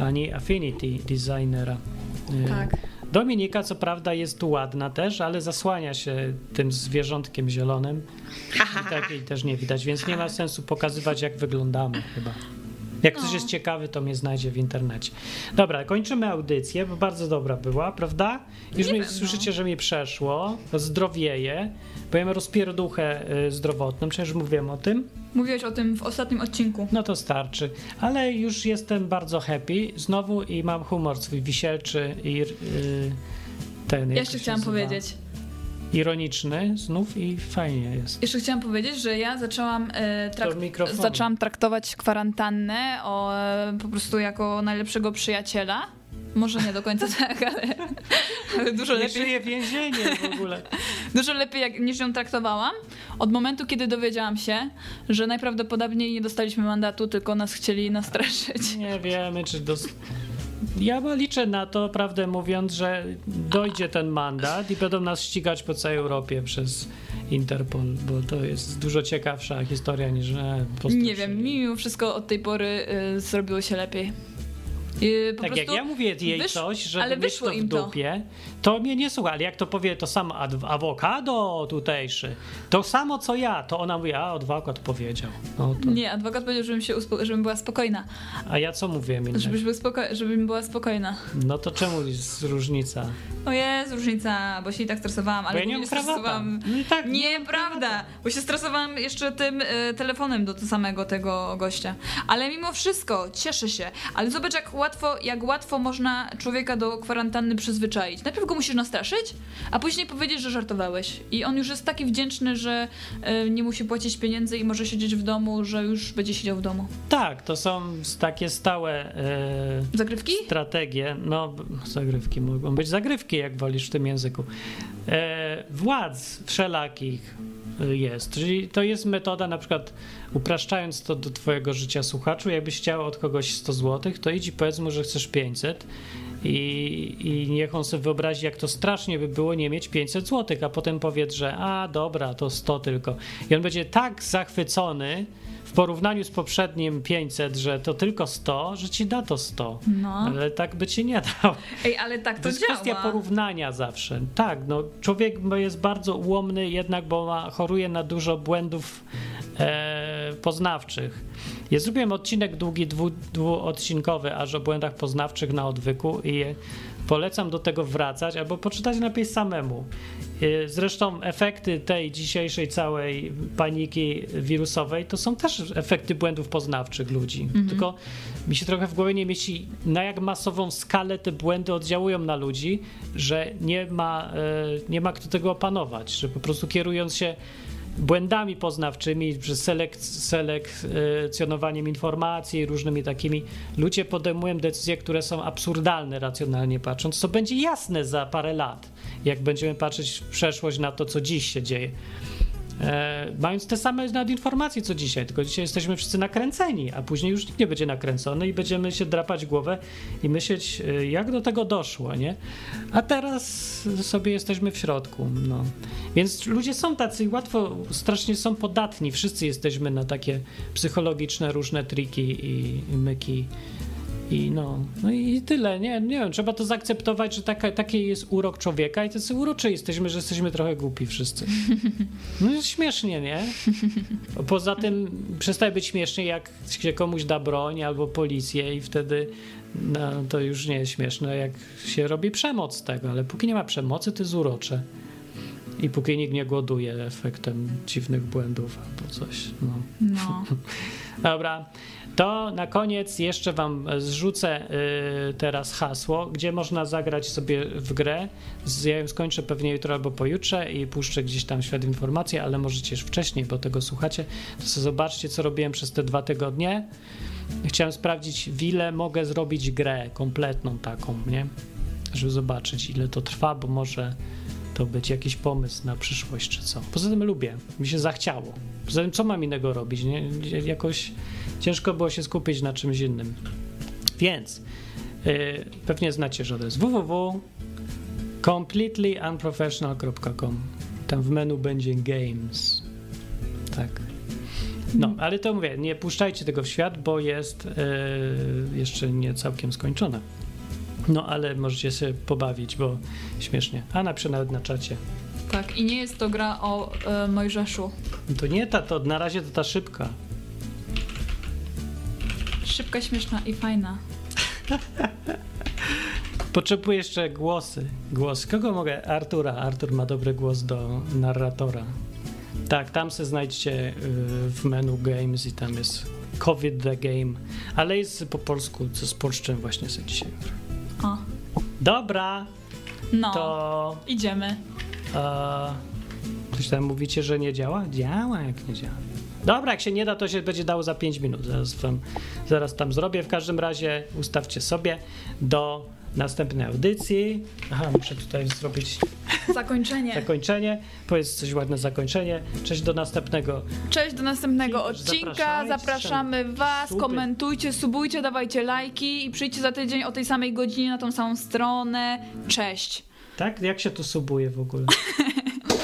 ani Affinity Designera. E, Tak. Dominika, co prawda, jest tu ładna też, ale zasłania się tym zwierzątkiem zielonym i takiej też nie widać, więc nie ma sensu pokazywać, jak wyglądamy chyba. Jak ktoś No. jest ciekawy, to mnie znajdzie w internecie. Dobra, kończymy audycję, bo bardzo dobra była, prawda? Już Nie mi, wiem, no. słyszycie, że mi przeszło, zdrowieje, bo ja mam rozpierduchę y, zdrowotną, przecież mówiłem o tym. Mówiłeś o tym w ostatnim odcinku. No to starczy. Ale już jestem bardzo happy znowu i mam humor swój wisielczy i yy, ten. jak Jeszcze chciałam nazywa? powiedzieć. Ironiczny znów i fajnie jest. Jeszcze chciałam powiedzieć, że ja zaczęłam, e, zaczęłam traktować kwarantannę o, e, po prostu jako najlepszego przyjaciela. Może nie do końca tak, ale, ale dużo Nie lepiej, żyje więzienie w ogóle. dużo lepiej jak, niż ją traktowałam. Od momentu, kiedy dowiedziałam się, że najprawdopodobniej nie dostaliśmy mandatu, tylko nas chcieli nastraszyć. Nie wiemy, czy dos... Ja liczę na to, prawdę mówiąc, że dojdzie ten mandat i będą nas ścigać po całej Europie przez Interpol, bo to jest dużo ciekawsza historia niż e. Nie wiem, mi mimo wszystko od tej pory y, zrobiło się lepiej. Y, po tak jak ja mówię jej wysz- coś, żeby ale mieć wyszło to w im to. dupie, to. mnie nie słucha, ale jak to powie to samo ad- awokado tutejszy, to samo co ja, to ona mówi, a adwokat powiedział. No to, Nie, adwokat powiedział, żebym, się uspo- żebym była spokojna. a ja co mówiłem innego? Żebyś był spoko- żebym była spokojna. No to czemu jest różnica? O jest różnica, bo się i tak stresowałam, ale Bo ja nie stresowałam... No tak, nie mam Nieprawda, bo się stresowałam jeszcze tym e, telefonem do samego tego gościa. Ale mimo wszystko, cieszę się. Ale zobacz, jak łatwo, jak łatwo można człowieka do kwarantanny przyzwyczaić. Najpierw go musisz nastraszyć, a później powiedzieć, że żartowałeś. I on już jest taki wdzięczny, że e, nie musi płacić pieniędzy i może siedzieć w domu, że już będzie siedział w domu. Tak, to są takie stałe e, Zagrywki? strategie. No, zagrywki mogą być zagrywki, jak wolisz w tym języku. E, władz wszelakich jest. Czyli to jest metoda, na przykład upraszczając to do twojego życia słuchaczu, jakbyś chciał od kogoś 100 zł, to idź i powiedz mu, że chcesz 500 i, i niech on sobie wyobrazi, jak to strasznie by było nie mieć 500 zł, a potem powiedz, że a dobra, to 100 tylko. I on będzie tak zachwycony w porównaniu z poprzednim 500, że to tylko 100, że ci da to 100. No. Ale tak by ci nie dał. Ej, ale tak to, To jest działa. kwestia porównania zawsze. Tak, no człowiek jest bardzo ułomny jednak, bo ma, choruje na dużo błędów e, poznawczych. Ja zrobiłem odcinek długi, dwu, dwuodcinkowy, aż o błędach poznawczych na odwyku i polecam do tego wracać albo poczytać najpierw samemu. E, Zresztą efekty tej dzisiejszej całej paniki wirusowej to są też efekty błędów poznawczych ludzi. Tylko mi się trochę w głowie nie mieści, na jak masową skalę te błędy oddziałują na ludzi, że nie ma, e, nie ma kto tego opanować, że po prostu kierując się błędami poznawczymi, przez selek- selekcjonowaniem informacji, różnymi takimi, ludzie podejmują decyzje, które są absurdalne racjonalnie patrząc, co będzie jasne za parę lat, jak będziemy patrzeć w przeszłość na to, co dziś się dzieje. E, mając te same nawet informacje co dzisiaj, tylko dzisiaj jesteśmy wszyscy nakręceni, a później już nikt nie będzie nakręcony i będziemy się drapać głowę i myśleć, e, jak do tego doszło, nie? A teraz sobie jesteśmy w środku, no. Więc ludzie są tacy łatwo, strasznie są podatni, wszyscy jesteśmy na takie psychologiczne różne triki i myki. I no, no i tyle, nie, nie wiem, trzeba to zaakceptować, że taka, taki jest urok człowieka i tacy uroczy jesteśmy, że jesteśmy trochę głupi wszyscy. No jest śmiesznie, nie? Poza tym przestaje być śmiesznie, jak się komuś da broń albo policję i wtedy no, to już nie jest śmieszne, jak się robi przemoc z tego, ale póki nie ma przemocy, to jest urocze. I póki nikt nie głoduje efektem dziwnych błędów albo coś, no. No. Dobra, to na koniec jeszcze wam zrzucę y, teraz hasło, gdzie można zagrać sobie w grę. Ja ją skończę pewnie jutro albo pojutrze i puszczę gdzieś tam świat informacji, ale możecie już wcześniej, bo tego słuchacie. To sobie zobaczcie, co robiłem przez te dwa tygodnie. Chciałem sprawdzić, w ile mogę zrobić grę kompletną taką, nie? Żeby zobaczyć, ile to trwa, bo może to być jakiś pomysł na przyszłość czy co. Poza tym lubię, mi się zachciało. Poza tym, co mam innego robić, nie? Jakoś ciężko było się skupić na czymś innym. Więc yy, pewnie znacie, że to jest www.completelyunprofessional.com Tam w menu będzie games. Tak. No, ale to mówię, nie puszczajcie tego w świat, bo jest yy, jeszcze nie całkiem skończone. No, ale możecie się pobawić, bo śmiesznie. A napiszę nawet na czacie. Tak, i nie jest to gra o e, Mojżeszu. To nie ta, to na razie to ta szybka. Szybka, śmieszna i fajna. Potrzebuję jeszcze głosy. Głos. Kogo mogę? Artura. Artur ma dobry głos do narratora. Tak, tam se znajdziecie y, w menu Games i tam jest COVID the Game. Ale jest po polsku, co z polszczem właśnie sobie dzisiaj. O, Dobra, no, to... idziemy. E, coś tam mówicie, że nie działa? Działa, jak nie działa. Dobra, jak się nie da, to się będzie dało za 5 minut. Zaraz tam, zaraz tam zrobię. W każdym razie ustawcie sobie do następnej audycji. Aha, muszę tutaj zrobić Zakończenie. zakończenie. Powiedz coś ładne zakończenie. Cześć do następnego. Cześć do następnego odcinka. Zapraszamy Was. suby. Komentujcie, subujcie, dawajcie lajki i przyjdźcie za tydzień o tej samej godzinie na tą samą stronę. Cześć. Tak? Jak się tu subuje w ogóle?